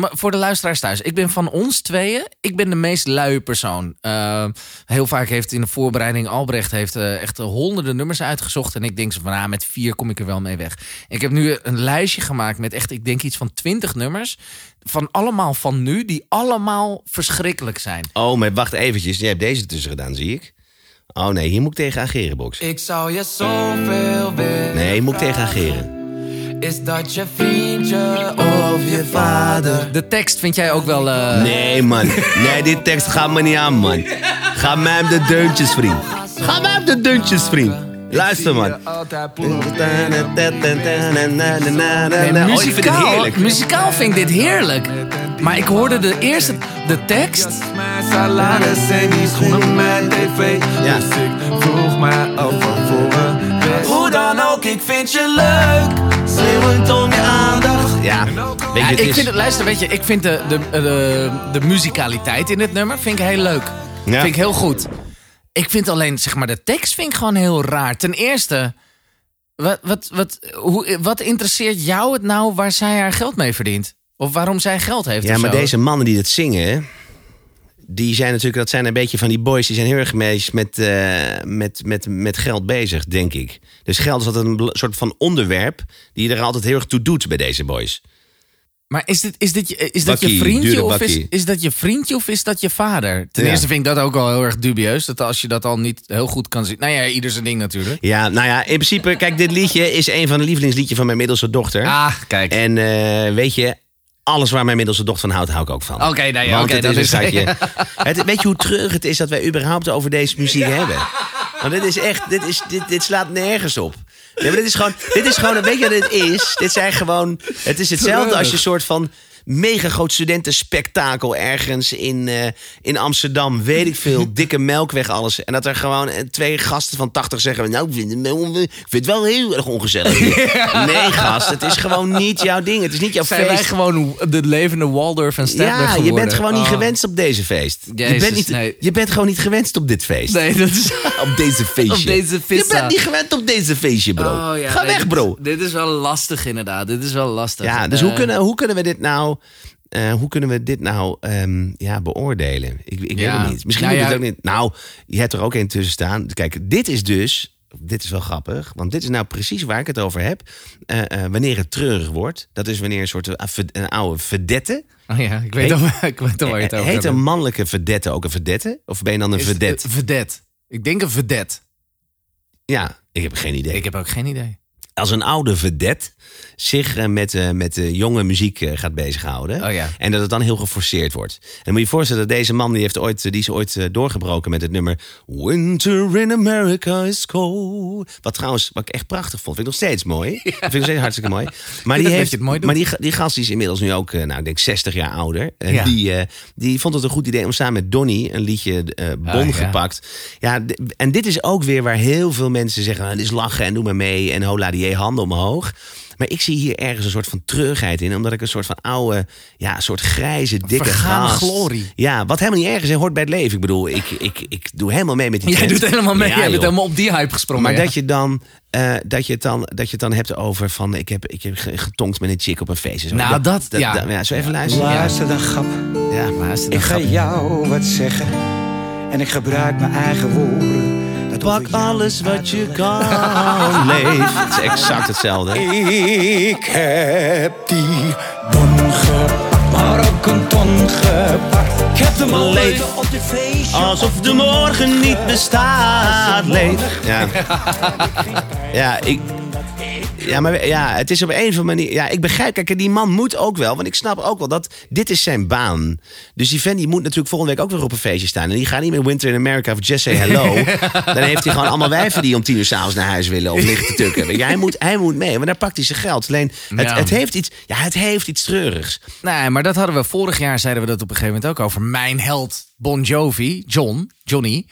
Speaker 5: Voor de luisteraars thuis. Ik ben van ons tweeën. Ik ben de meest luie persoon. Eh, heel vaak heeft in de voorbereiding. Albrecht heeft eh, echt honderden nummers uitgezocht. En ik denk van. Ah, met vier kom ik er wel mee weg. Ik heb nu een lijstje gemaakt met echt. Ik denk iets van twintig nummers. Van allemaal van nu. Die allemaal verschrikkelijk zijn.
Speaker 4: Oh, maar wacht eventjes. Je hebt deze tussen gedaan, zie ik. Oh nee, hier moet ik tegen ageren, Box.
Speaker 6: Ik zou je zoveel willen.
Speaker 4: Nee, hier moet ik tegen ageren.
Speaker 6: Is dat je vriendje of je vader?
Speaker 5: De tekst vind jij ook wel. eh,
Speaker 4: Nee, man. Nee, die tekst gaat me niet aan, man. Ga mij op de deuntjes, vriend. Ga mij op de deuntjes, vriend. Luister, man.
Speaker 5: Nee,
Speaker 4: oh, ik vind het
Speaker 5: muzikaal,
Speaker 4: heerlijk.
Speaker 5: muzikaal vind ik dit heerlijk. Maar ik hoorde de eerste, de tekst.
Speaker 6: Mijn salaris en die schoenen mijn tv.
Speaker 4: Ja.
Speaker 6: Dus ik vroeg mij af van voren. Hoe dan ook, ik vind je leuk. Schreeuwend om je aandacht.
Speaker 4: Ja, weet je,
Speaker 5: Ja,
Speaker 4: het
Speaker 5: ik
Speaker 4: is...
Speaker 5: vind het, luister, weet je, ik vind de, de, de, de muzikaliteit in dit nummer vind ik heel leuk.
Speaker 4: Ja.
Speaker 5: Vind ik heel goed. Ik vind alleen, zeg maar, de tekst vind ik gewoon heel raar. Ten eerste, wat, wat, wat, hoe, wat interesseert jou het nou waar zij haar geld mee verdient? Of waarom zij geld heeft
Speaker 4: Ja, maar
Speaker 5: zo?
Speaker 4: deze mannen die dat zingen... Die zijn natuurlijk, dat zijn een beetje van die boys, die zijn heel erg meest met, eh, met, met, met geld bezig, denk ik. Dus geld is altijd een soort van onderwerp die er altijd heel erg toe doet bij deze boys.
Speaker 5: Maar is, dit, is, dit, je- is dat je vriendje of is, is dat je vriendje of is dat je vader? Ten
Speaker 4: Ja.
Speaker 5: eerste vind ik dat ook al heel erg dubieus. Dat als je dat al niet heel goed kan zien. Nou ja, ieder zijn ding natuurlijk.
Speaker 4: Ja, nou ja, in principe, kijk, dit liedje is een van de lievelingsliedjes van mijn middelste dochter.
Speaker 5: Ah, kijk.
Speaker 4: En eh, weet je, alles waar mijn middelste dochter van houdt, hou ik ook van.
Speaker 5: Oké, nou ja,
Speaker 4: Want
Speaker 5: oké,
Speaker 4: het
Speaker 5: dat
Speaker 4: is een. Het, weet je hoe treurig het is dat wij überhaupt over deze muziek hebben? Want dit is echt, dit, is, dit, dit slaat nergens op. Nee, maar dit is gewoon, dit is gewoon, weet je wat het is? Dit zijn gewoon, het is hetzelfde als je een soort van mega groot studentenspektakel ergens in, eh, in Amsterdam, weet ik veel, dikke melkweg alles. En dat er gewoon eh, twee gasten van 80 zeggen, nou, ik vind het, wel- ik vind het wel heel erg ongezellig. Nee, gast, het is gewoon niet jouw ding. Het is niet jouw
Speaker 5: Zijn wij
Speaker 4: feest.
Speaker 5: gewoon de levende Waldorf en Stedtler
Speaker 4: Ja,
Speaker 5: geworden?
Speaker 4: je bent gewoon niet
Speaker 5: Oh.
Speaker 4: gewenst op deze feest. je, bent niet,
Speaker 5: nee.
Speaker 4: je bent gewoon niet gewenst op dit feest.
Speaker 5: Nee, dat is...
Speaker 4: Op deze feestje.
Speaker 5: Op deze
Speaker 4: je bent niet gewend op deze feestje, bro.
Speaker 5: Oh, ja,
Speaker 4: Ga
Speaker 5: nee,
Speaker 4: weg, bro.
Speaker 5: Dit is wel lastig inderdaad. Dit is wel lastig.
Speaker 4: Ja, dus
Speaker 5: Eh,
Speaker 4: hoe, kunnen, hoe kunnen we dit nou... eh, hoe kunnen we dit nou ehm, ja, beoordelen? Ik, ik weet het niet. Misschien
Speaker 5: Nou ja.
Speaker 4: het ook niet. Nou, je hebt er ook een tussen staan. Kijk, dit is dus. Dit is wel grappig, want dit is nou precies waar ik het over heb. Eh, eh, wanneer het treurig wordt, dat is wanneer een soort een, oude verdette.
Speaker 5: Oh ja, ik weet,
Speaker 4: Heet-
Speaker 5: al, ik weet al waar je het over
Speaker 4: Heet een mannelijke verdette ook een verdette? Of ben je dan een
Speaker 5: Is eh, Vedette. Ik denk een vedette.
Speaker 4: Ja, ik heb geen idee.
Speaker 5: Ik heb ook geen idee.
Speaker 4: Als een oude vedette zich eh, met, eh, met eh, jonge muziek gaat bezighouden.
Speaker 5: Oh ja.
Speaker 4: En dat het dan heel geforceerd wordt. En dan moet je je voorstellen dat deze man die, heeft ooit, die is ooit doorgebroken met het nummer Winter in America is cold. Wat trouwens, wat ik echt prachtig vond. Vind ik nog steeds mooi. Dat vind ik nog steeds hartstikke mooi. Maar die, heeft,
Speaker 5: het mooi
Speaker 4: maar die, die gast die is inmiddels nu ook, nou ik denk 60 jaar ouder. En
Speaker 5: Ja.
Speaker 4: die, die vond het een goed idee om samen met Donny een liedje Bon
Speaker 5: Ah, ja.
Speaker 4: gepakt. Ja, en dit is ook weer waar heel veel mensen zeggen: nou, dit is lachen en doe maar mee en hola die handen omhoog. Maar ik zie hier ergens een soort van treurigheid in, omdat ik een soort van oude, ja, een soort grijze, dikke
Speaker 5: Vergane
Speaker 4: gast-
Speaker 5: glorie.
Speaker 4: Ja, wat helemaal niet ergens is, hoort bij het leven. Ik bedoel, ik, ik, ik doe helemaal mee met die
Speaker 5: Jij
Speaker 4: trend.
Speaker 5: doet helemaal mee.
Speaker 4: Ja,
Speaker 5: Jij bent
Speaker 4: joh.
Speaker 5: helemaal op die hype gesprongen.
Speaker 4: Maar
Speaker 5: ja.
Speaker 4: dat je dan. eh, dat, je het dan, dat je het dan hebt over van ik heb, ik heb ge- getonkt met een chick op een feest. en Zo.
Speaker 5: Nou, dat- ja.
Speaker 4: ja. Zo even luisteren.
Speaker 7: Luister dan, grap.
Speaker 4: Ja.
Speaker 5: Luister dan,
Speaker 7: Ik ga jou wat zeggen. En ik gebruik mijn eigen woorden.
Speaker 4: Pak alles wat je kan, leef. Het is exact hetzelfde.
Speaker 7: Ik heb die bon gepakt, maar ook een ton gepakt. Ik heb hem al
Speaker 4: Leef. Alsof de morgen niet bestaat, leef. Ja, ja ik... Ja, maar ja, het is op een of andere manier... Ja, ik begrijp, kijk, die man moet ook wel... Want ik snap ook wel dat dit is zijn baan. Dus die vent die moet natuurlijk volgende week ook weer op een feestje staan. En die gaat niet meer Winter in America of Just Say Hello. Dan heeft hij gewoon allemaal wijven die om tien uur s'avonds naar huis willen. Of liggen te tukken. Je, hij, moet, hij moet mee, want daar pakt hij zijn geld. Alleen, het,
Speaker 5: Ja.
Speaker 4: het, heeft, iets, ja, het heeft iets treurigs.
Speaker 5: Nee, maar dat hadden we vorig jaar, zeiden we dat op een gegeven moment ook over. Mijn held Bon Jovi, John, Johnny.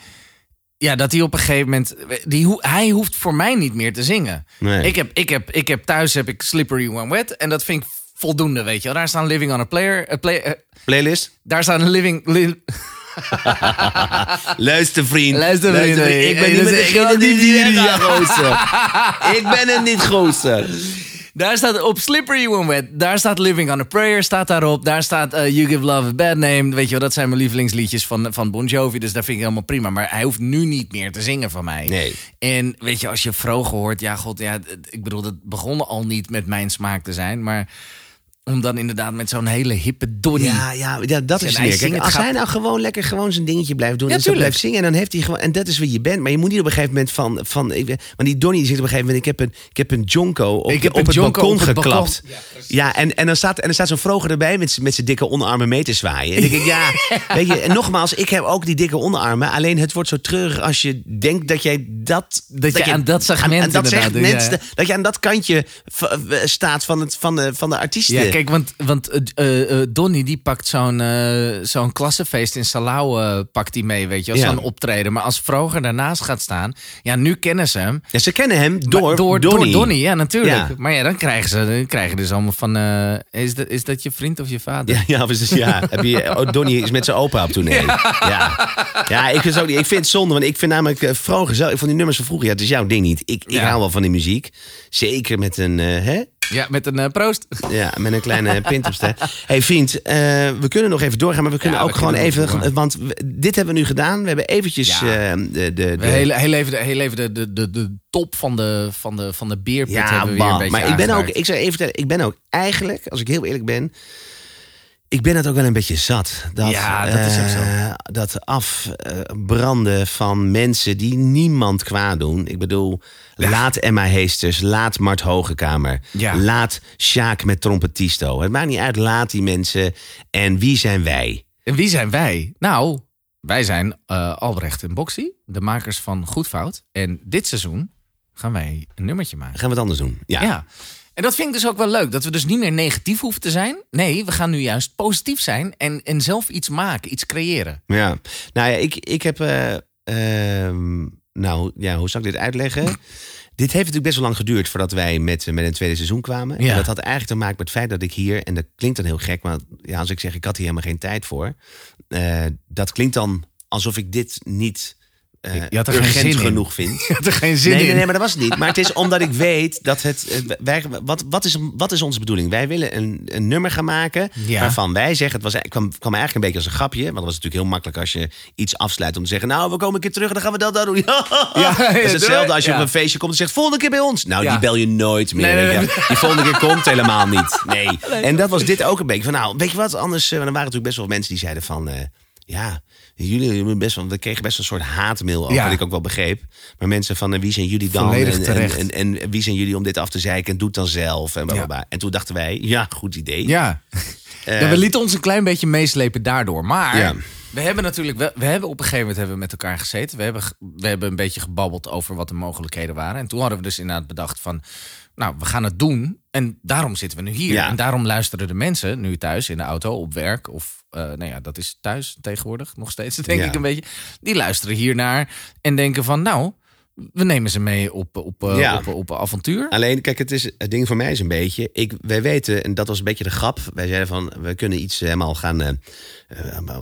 Speaker 5: Ja, dat hij op een gegeven moment. Die, hij hoeft voor mij niet meer te zingen.
Speaker 4: Nee.
Speaker 5: Ik, heb, ik, heb, ik heb thuis heb ik Slippery When Wet. En dat vind ik voldoende, weet je wel. Daar staan Living on a Player. Play, eh,
Speaker 4: Playlist?
Speaker 5: daar staan Living. li-
Speaker 4: Luister vriend.
Speaker 5: Luister, vriend.
Speaker 4: Ik ben niet degene
Speaker 5: echt
Speaker 4: die
Speaker 5: niet.
Speaker 4: Ik niet gozer.
Speaker 5: Daar staat op Slippery When Wet, daar staat Living on a Prayer, staat daarop. Daar staat eh, You Give Love a Bad Name. Weet je wel, dat zijn mijn lievelingsliedjes van, van Bon Jovi. Dus dat vind ik helemaal prima. Maar hij hoeft nu niet meer te zingen van mij.
Speaker 4: Nee.
Speaker 5: En weet je, als je vroeger hoort, ja god, ja, ik bedoel, dat begon al niet met mijn smaak te zijn. Maar om dan inderdaad met zo'n hele hippe Donnie...
Speaker 4: Ja, ja, ja, dat is. Kijk,
Speaker 5: het
Speaker 4: als
Speaker 5: gaat-
Speaker 4: hij nou gewoon lekker gewoon zijn dingetje blijft doen
Speaker 5: Ja,
Speaker 4: en blijft zingen, en dan heeft hij gewoon en dat is wie je bent. Maar je moet niet op een gegeven moment van, van ik, want die Donnie zit op een gegeven moment. Ik heb een, ik heb een jonko op,
Speaker 5: Ik heb
Speaker 4: op het
Speaker 5: jonko
Speaker 4: balkon
Speaker 5: op het balkon.
Speaker 4: geklapt. Ja, en, en dan staat en dan staat zo'n vroger erbij met, met zijn dikke onderarmen mee te zwaaien. En denk ik, ja, weet je. En nogmaals, ik heb ook die dikke onderarmen. Alleen het wordt zo treurig als je denkt dat jij dat
Speaker 5: Dat je aan dat segment
Speaker 4: aan dat segment
Speaker 5: ja.
Speaker 4: dat je aan dat kantje staat van het van de van de artiesten.
Speaker 5: Ja, kijk, want, want eh, eh, eh, Donnie die pakt zo'n zo'n klassenfeest in Salau pakt hij mee, weet je, als
Speaker 4: Ja.
Speaker 5: zo'n optreden. Maar als Vroger daarnaast gaat staan, ja, nu kennen ze hem.
Speaker 4: Ja, ze kennen hem
Speaker 5: Maar
Speaker 4: door,
Speaker 5: door,
Speaker 4: Donnie.
Speaker 5: door Donnie, ja, natuurlijk.
Speaker 4: Ja.
Speaker 5: Maar ja, dan krijgen ze, dan krijgen dus allemaal van, is, dat, is dat je vriend of je vader?
Speaker 4: Ja, ja, dus, ja. Heb je, oh, Donnie is met zijn opa op tournee. Ja. Ja. ik, vind het ook ik vind het zonde, want ik vind namelijk vroeger zelf, ik vond die nummers van vroeger, ja, het is jouw ding niet. Ik, ik
Speaker 5: Ja.
Speaker 4: hou wel van die muziek. Zeker met een, hè?
Speaker 5: Ja, met een proost.
Speaker 4: Ja, met een kleine pint ster. hey, vriend, eh, we kunnen nog even doorgaan, maar we kunnen
Speaker 5: Ja,
Speaker 4: ook
Speaker 5: we
Speaker 4: gewoon
Speaker 5: kunnen
Speaker 4: even, want dit hebben we nu gedaan. We hebben eventjes
Speaker 5: Ja.
Speaker 4: eh, de, de, de,
Speaker 5: Heel, heel even, de, heel even de, de, de, de top van de, van de, van de beerpit
Speaker 4: Ja,
Speaker 5: hebben we weer een
Speaker 4: bah,
Speaker 5: beetje
Speaker 4: maar ik ben ook, ik zou even vertellen, ik ben ook eigenlijk, als ik heel eerlijk ben, ik ben het ook wel een beetje zat. Dat,
Speaker 5: Ja, dat is ook zo.
Speaker 4: eh, dat afbranden van mensen die niemand kwaad doen. Ik bedoel, laat Emma Heesters, laat Mart Hogekamer,
Speaker 5: Ja.
Speaker 4: laat Sjaak met trompetisto. Het maakt niet uit, laat die mensen. En wie zijn wij?
Speaker 5: En wie zijn wij? Nou, wij zijn eh, Albrecht en Boxy, de makers van Goed Fout. En dit seizoen gaan wij een nummertje maken.
Speaker 4: Gaan we het anders doen? Ja.
Speaker 5: Ja. En dat vind ik dus ook wel leuk. Dat we dus niet meer negatief hoeven te zijn. Nee, we gaan nu juist positief zijn en, en zelf iets maken, iets creëren.
Speaker 4: Ja, nou ja, ik, ik heb. eh, ehm, nou ja, hoe zou ik dit uitleggen? Dit heeft natuurlijk best wel lang geduurd voordat wij met, met een tweede seizoen kwamen. En
Speaker 5: Ja.
Speaker 4: dat had eigenlijk te maken met het feit dat ik hier, en dat klinkt dan heel gek, maar ja, als ik zeg ik had hier helemaal geen tijd voor, eh, dat klinkt dan alsof ik dit niet eh
Speaker 5: Je had er geen
Speaker 4: urgent
Speaker 5: zin in.
Speaker 4: genoeg vind.
Speaker 5: Je had er geen zin
Speaker 4: nee,
Speaker 5: in.
Speaker 4: Nee, nee, maar dat was het niet. Maar het is omdat ik weet dat het. eh, Wij, wat, wat, is, wat is onze bedoeling? Wij willen een, een nummer gaan maken.
Speaker 5: Ja.
Speaker 4: Waarvan wij zeggen. Het was, het kwam, kwam eigenlijk een beetje als een grapje. Want het was natuurlijk heel makkelijk als je iets afsluit. Om te zeggen. Nou, we komen een keer terug en dan gaan we dat, dat doen.
Speaker 5: Ja,
Speaker 4: dat is hetzelfde als je op een feestje komt en zegt. Volgende keer bij ons. Nou, die bel je nooit meer.
Speaker 5: Nee, nee.
Speaker 4: Die volgende keer komt helemaal niet. Nee. En dat was dit ook een beetje. Van, nou, weet je wat? Anders. eh, er waren natuurlijk best wel mensen die zeiden van. ja, jullie hebben best wel. We kregen best een soort haatmail over,
Speaker 5: Ja.
Speaker 4: wat ik ook wel begreep. Maar mensen van eh, wie zijn jullie dan? En, en,
Speaker 5: terecht.
Speaker 4: en, en wie zijn jullie om dit af te zeiken? En doe het dan zelf. En, blablabla. en toen dachten wij, ja, goed idee.
Speaker 5: Ja. Ja, we lieten ons een klein beetje meeslepen daardoor. Maar
Speaker 4: Ja.
Speaker 5: we hebben natuurlijk wel, we hebben op een gegeven moment hebben we met elkaar gezeten. We hebben, we hebben een beetje gebabbeld over wat de mogelijkheden waren. En toen hadden we dus inderdaad bedacht van, nou, we gaan het doen. En daarom zitten we nu hier.
Speaker 4: Ja.
Speaker 5: En daarom luisteren de mensen nu thuis in de auto, op werk of, eh, nou ja, dat is thuis tegenwoordig nog steeds, denk
Speaker 4: Ja.
Speaker 5: ik een beetje. Die luisteren hiernaar en denken van, nou, we nemen ze mee op, op, eh,
Speaker 4: Ja.
Speaker 5: op, op, avontuur.
Speaker 4: Alleen, kijk, het, is, het ding voor mij is een beetje. Ik, wij weten, en dat was een beetje de grap. Wij zeiden van, we kunnen iets helemaal gaan, eh,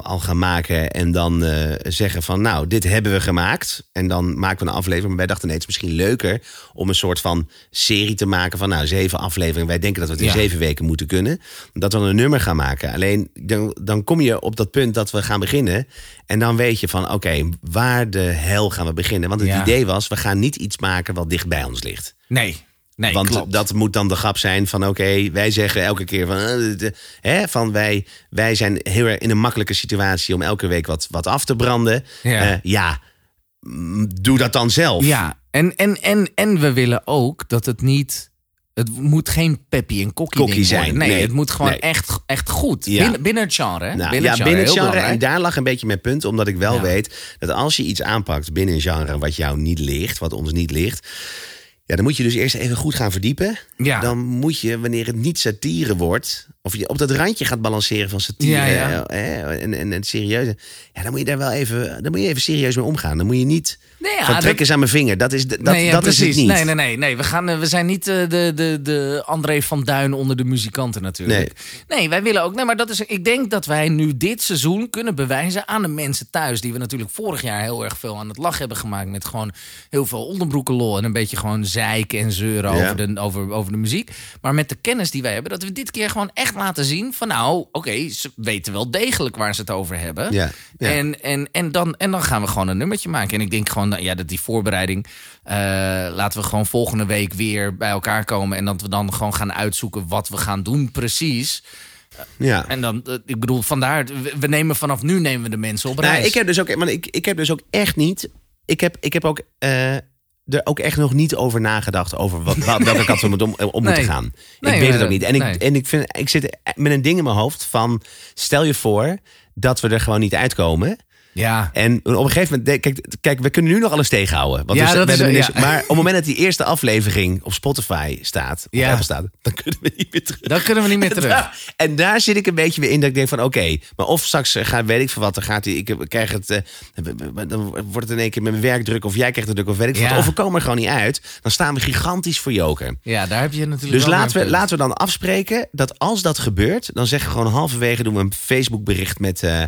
Speaker 4: al gaan maken. En dan eh, zeggen van, nou, dit hebben we gemaakt. En dan maken we een aflevering. Maar wij dachten, nee, het is misschien leuker om een soort van serie te maken. Van, nou, zeven afleveringen. Wij denken dat we het in
Speaker 5: Ja.
Speaker 4: zeven weken moeten kunnen. Dat we een nummer gaan maken. Alleen, dan, dan kom je op dat punt dat we gaan beginnen. En dan weet je van, oké, waar de hel gaan we beginnen? Want het
Speaker 5: Ja.
Speaker 4: idee was, we gaan niet iets maken wat dicht bij ons ligt.
Speaker 5: Nee, nee,
Speaker 4: Want
Speaker 5: klopt.
Speaker 4: dat moet dan de grap zijn van oké, wij zeggen elke keer van, eh, hè, van wij, wij zijn heel erg in een makkelijke situatie om elke week wat, wat af te branden.
Speaker 5: Ja.
Speaker 4: Eh, ja, mm, doe dat dan zelf.
Speaker 5: Ja, en, en, en, en we willen ook dat het niet. Het moet geen peppy en kokkie
Speaker 4: zijn.
Speaker 5: Nee,
Speaker 4: nee,
Speaker 5: het moet gewoon
Speaker 4: nee.
Speaker 5: echt, echt goed.
Speaker 4: Ja.
Speaker 5: Binnen, binnen het genre.
Speaker 4: Nou,
Speaker 5: binnen
Speaker 4: ja,
Speaker 5: genre,
Speaker 4: binnen het genre. En daar lag een beetje mijn punt, omdat ik wel
Speaker 5: Ja.
Speaker 4: weet dat als je iets aanpakt binnen een genre wat jou niet ligt, wat ons niet ligt. Ja, dan moet je dus eerst even goed gaan verdiepen.
Speaker 5: Ja.
Speaker 4: Dan moet je, wanneer het niet satire wordt, of je op dat randje gaat balanceren van satire
Speaker 5: Ja, ja.
Speaker 4: eh, en, en, en het serieuze, ja, dan moet je daar wel even, dan moet je even serieus mee omgaan. Dan moet je niet
Speaker 5: Nee, ja,
Speaker 4: Van
Speaker 5: dat-
Speaker 4: trek eens aan mijn vinger. Dat is, dat,
Speaker 5: nee,
Speaker 4: dat is het niet.
Speaker 5: Nee, nee, nee. nee. We, gaan, eh, we zijn niet eh, de, de, de André van Duin onder de muzikanten natuurlijk. Nee. wij willen ook... Nee, maar dat is, ik denk dat wij nu dit seizoen kunnen bewijzen aan de mensen thuis... die we natuurlijk vorig jaar heel erg veel aan het lachen hebben gemaakt... met gewoon heel veel onderbroekenlol en een beetje gewoon zeiken en zeuren over, de, over, over de muziek. Maar met de kennis die wij hebben, dat we dit keer gewoon echt laten zien... van nou, oké, ze weten wel degelijk waar ze het over hebben.
Speaker 4: Ja, ja.
Speaker 5: En, en, en, dan, en dan gaan we gewoon een nummertje maken. En ik denk gewoon nou ja, dat die voorbereiding. eh, laten we gewoon volgende week weer bij elkaar komen. En dat we dan gewoon gaan uitzoeken wat we gaan doen, precies.
Speaker 4: Ja.
Speaker 5: En dan, eh, ik bedoel, vandaar, we, we nemen vanaf nu nemen we de mensen op
Speaker 4: Nou,
Speaker 5: reis.
Speaker 4: ik heb dus ook, maar ik, ik heb dus ook echt niet. Ik heb, ik heb ook eh, er ook echt nog niet over nagedacht over wat, wat, welke kant we moeten om, om
Speaker 5: Nee.
Speaker 4: moeten gaan.
Speaker 5: Nee,
Speaker 4: ik weet het ook niet. En ik, en ik vind, ik zit met een ding in mijn hoofd van, stel je voor dat we er gewoon niet uitkomen.
Speaker 5: Ja.
Speaker 4: En op een gegeven moment, kijk, kijk, we kunnen nu nog alles tegenhouden. Want
Speaker 5: Ja,
Speaker 4: we,
Speaker 5: dat
Speaker 4: we
Speaker 5: is- ja.
Speaker 4: dus- Maar op het moment dat die eerste aflevering op Spotify staat, op
Speaker 5: Ja.
Speaker 4: Apple staat, dan kunnen we niet meer terug.
Speaker 5: Dan kunnen we niet meer terug.
Speaker 4: En daar zit ik een beetje weer in dat ik denk van oké, maar of straks eh, gaat, weet ik veel wat, dan gaat hij, ik krijg het, eh, dan wordt het in één keer met mijn werk druk of jij krijgt het druk of weet ik
Speaker 5: Ja.
Speaker 4: wat. Of we komen er gewoon niet uit, dan staan we gigantisch voor joker.
Speaker 5: Ja, daar heb je natuurlijk
Speaker 4: Dus laten we, laten we dan afspreken dat als dat gebeurt, dan zeggen we gewoon halverwege doen we een Facebook bericht met eh,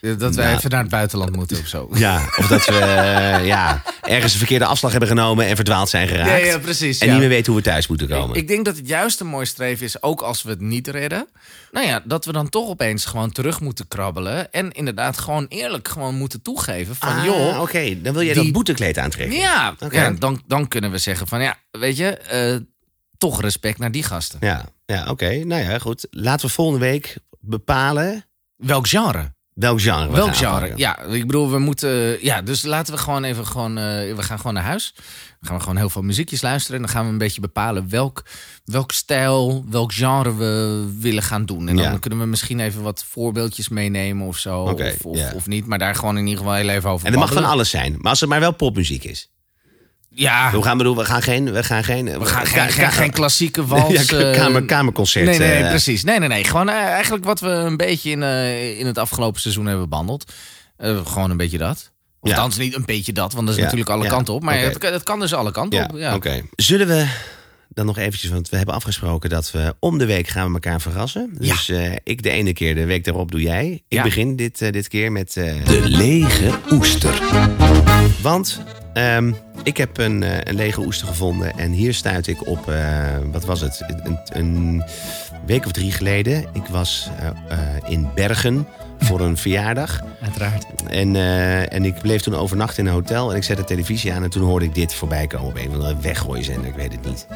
Speaker 5: Dat wij
Speaker 4: Nou.
Speaker 5: even naar het buitenland moeten of zo.
Speaker 4: ja, of dat we eh, ja, ergens een verkeerde afslag hebben genomen en verdwaald zijn geraakt.
Speaker 5: Ja, ja, precies,
Speaker 4: En
Speaker 5: ja.
Speaker 4: niet meer weten hoe we thuis moeten komen.
Speaker 5: Ik, ik denk dat het juist een mooi streven is, ook als we het niet redden. Nou ja, dat we dan toch opeens gewoon terug moeten krabbelen. En inderdaad gewoon eerlijk gewoon moeten toegeven van...
Speaker 4: Ah,
Speaker 5: joh,
Speaker 4: oké, dan wil jij
Speaker 5: die-
Speaker 4: dat boetekleed aantrekken.
Speaker 5: ja dan, dan kunnen we zeggen van ja, weet je, eh, toch respect naar die gasten.
Speaker 4: Ja, ja oké. Nou ja, goed. Laten we volgende week bepalen
Speaker 5: Welk genre?
Speaker 4: Welk genre we
Speaker 5: Welk genre? Ja, ik bedoel, we moeten. Ja, dus laten we gewoon even gewoon. eh, we gaan gewoon naar huis. Dan gaan we gewoon heel veel muziekjes luisteren. En dan gaan we een beetje bepalen welk, welk stijl, welk genre we willen gaan doen. En dan
Speaker 4: Ja.
Speaker 5: kunnen we misschien even wat voorbeeldjes meenemen of zo. Of, of, of niet. Maar daar gewoon in ieder geval heel even over
Speaker 4: En dat mag van alles zijn. Maar als het maar wel popmuziek is.
Speaker 5: Ja,
Speaker 4: Hoe gaan we doen? We gaan geen... We gaan geen,
Speaker 5: we gaan geen, geen, geen klassieke wals.
Speaker 4: Ja,
Speaker 5: eh,
Speaker 4: kamer, kamerconcert.
Speaker 5: Nee, nee,
Speaker 4: eh,
Speaker 5: precies. Nee, nee, nee. Gewoon eh, eigenlijk wat we een beetje in, eh, in het afgelopen seizoen hebben behandeld. Eh, gewoon een beetje dat. Of
Speaker 4: Ja.
Speaker 5: althans niet een beetje dat, want dat is
Speaker 4: Ja,
Speaker 5: natuurlijk alle
Speaker 4: ja,
Speaker 5: kanten op. Maar
Speaker 4: oké.
Speaker 5: het, het kan dus alle kanten
Speaker 4: Ja,
Speaker 5: op. Ja.
Speaker 4: oké. Zullen we dan nog eventjes... Want we hebben afgesproken dat we om de week gaan we elkaar verrassen. Dus eh, ik de ene keer, de week daarop doe jij. Ik
Speaker 5: Ja.
Speaker 4: begin dit, dit keer met... eh,
Speaker 1: De lege oester.
Speaker 4: Want ehm, ik heb een, eh, een lege oester gevonden. En hier stuit ik op, eh, wat was het? Een, een week of drie geleden. Ik was eh, in Bergen voor een verjaardag.
Speaker 5: Uiteraard.
Speaker 4: En, en ik bleef toen overnachten in een hotel. En ik zette de televisie aan. En toen hoorde ik dit voorbij komen op een of andere weggooizender. Ik weet het niet.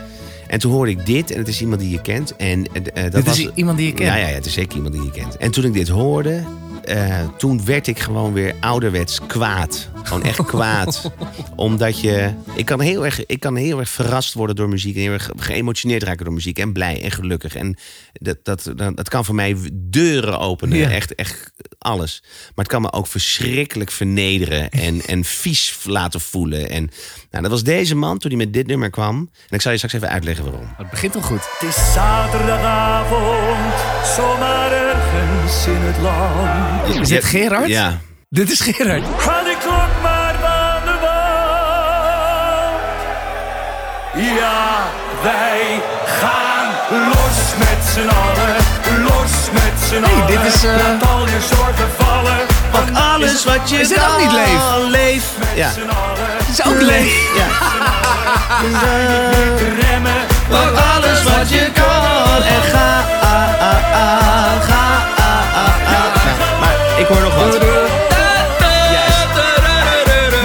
Speaker 4: En toen hoorde ik dit. En het is iemand die je kent. En, dat
Speaker 5: Dit
Speaker 4: was,
Speaker 5: is iemand die je kent?
Speaker 4: Ja, ja, ja, het is zeker iemand die je kent. En toen ik dit hoorde, eh, toen werd ik gewoon weer ouderwets kwaad. Gewoon echt kwaad. Omdat je... Ik kan, heel erg, ik kan heel erg verrast worden door muziek. En heel erg geëmotioneerd raken door muziek. En blij en gelukkig. En dat, dat, dat, dat kan voor mij deuren openen.
Speaker 5: Ja.
Speaker 4: Echt, echt alles. Maar het kan me ook verschrikkelijk vernederen. En, en vies laten voelen. En nou, dat was deze man toen hij met dit nummer kwam. En ik zal je straks even uitleggen waarom.
Speaker 5: Het begint al goed.
Speaker 8: Het is zaterdagavond, zomaar ergens in het land.
Speaker 5: Is dit Gerard?
Speaker 4: Ja.
Speaker 5: Dit is Gerard.
Speaker 8: Ga die klok maar van de wand. Ja, wij gaan los met z'n allen, los met z'n
Speaker 5: Nee,
Speaker 8: allen.
Speaker 5: dit is, eh,
Speaker 8: Laat al je zorgen vallen, want
Speaker 4: Alles wat je
Speaker 5: Is dit ook niet leef?
Speaker 4: leef. Ja.
Speaker 8: z'n allen
Speaker 5: Het is ook leeg.
Speaker 4: ja.
Speaker 8: te remmen.
Speaker 4: Want alles wat je kan en ga, hoor nog wat.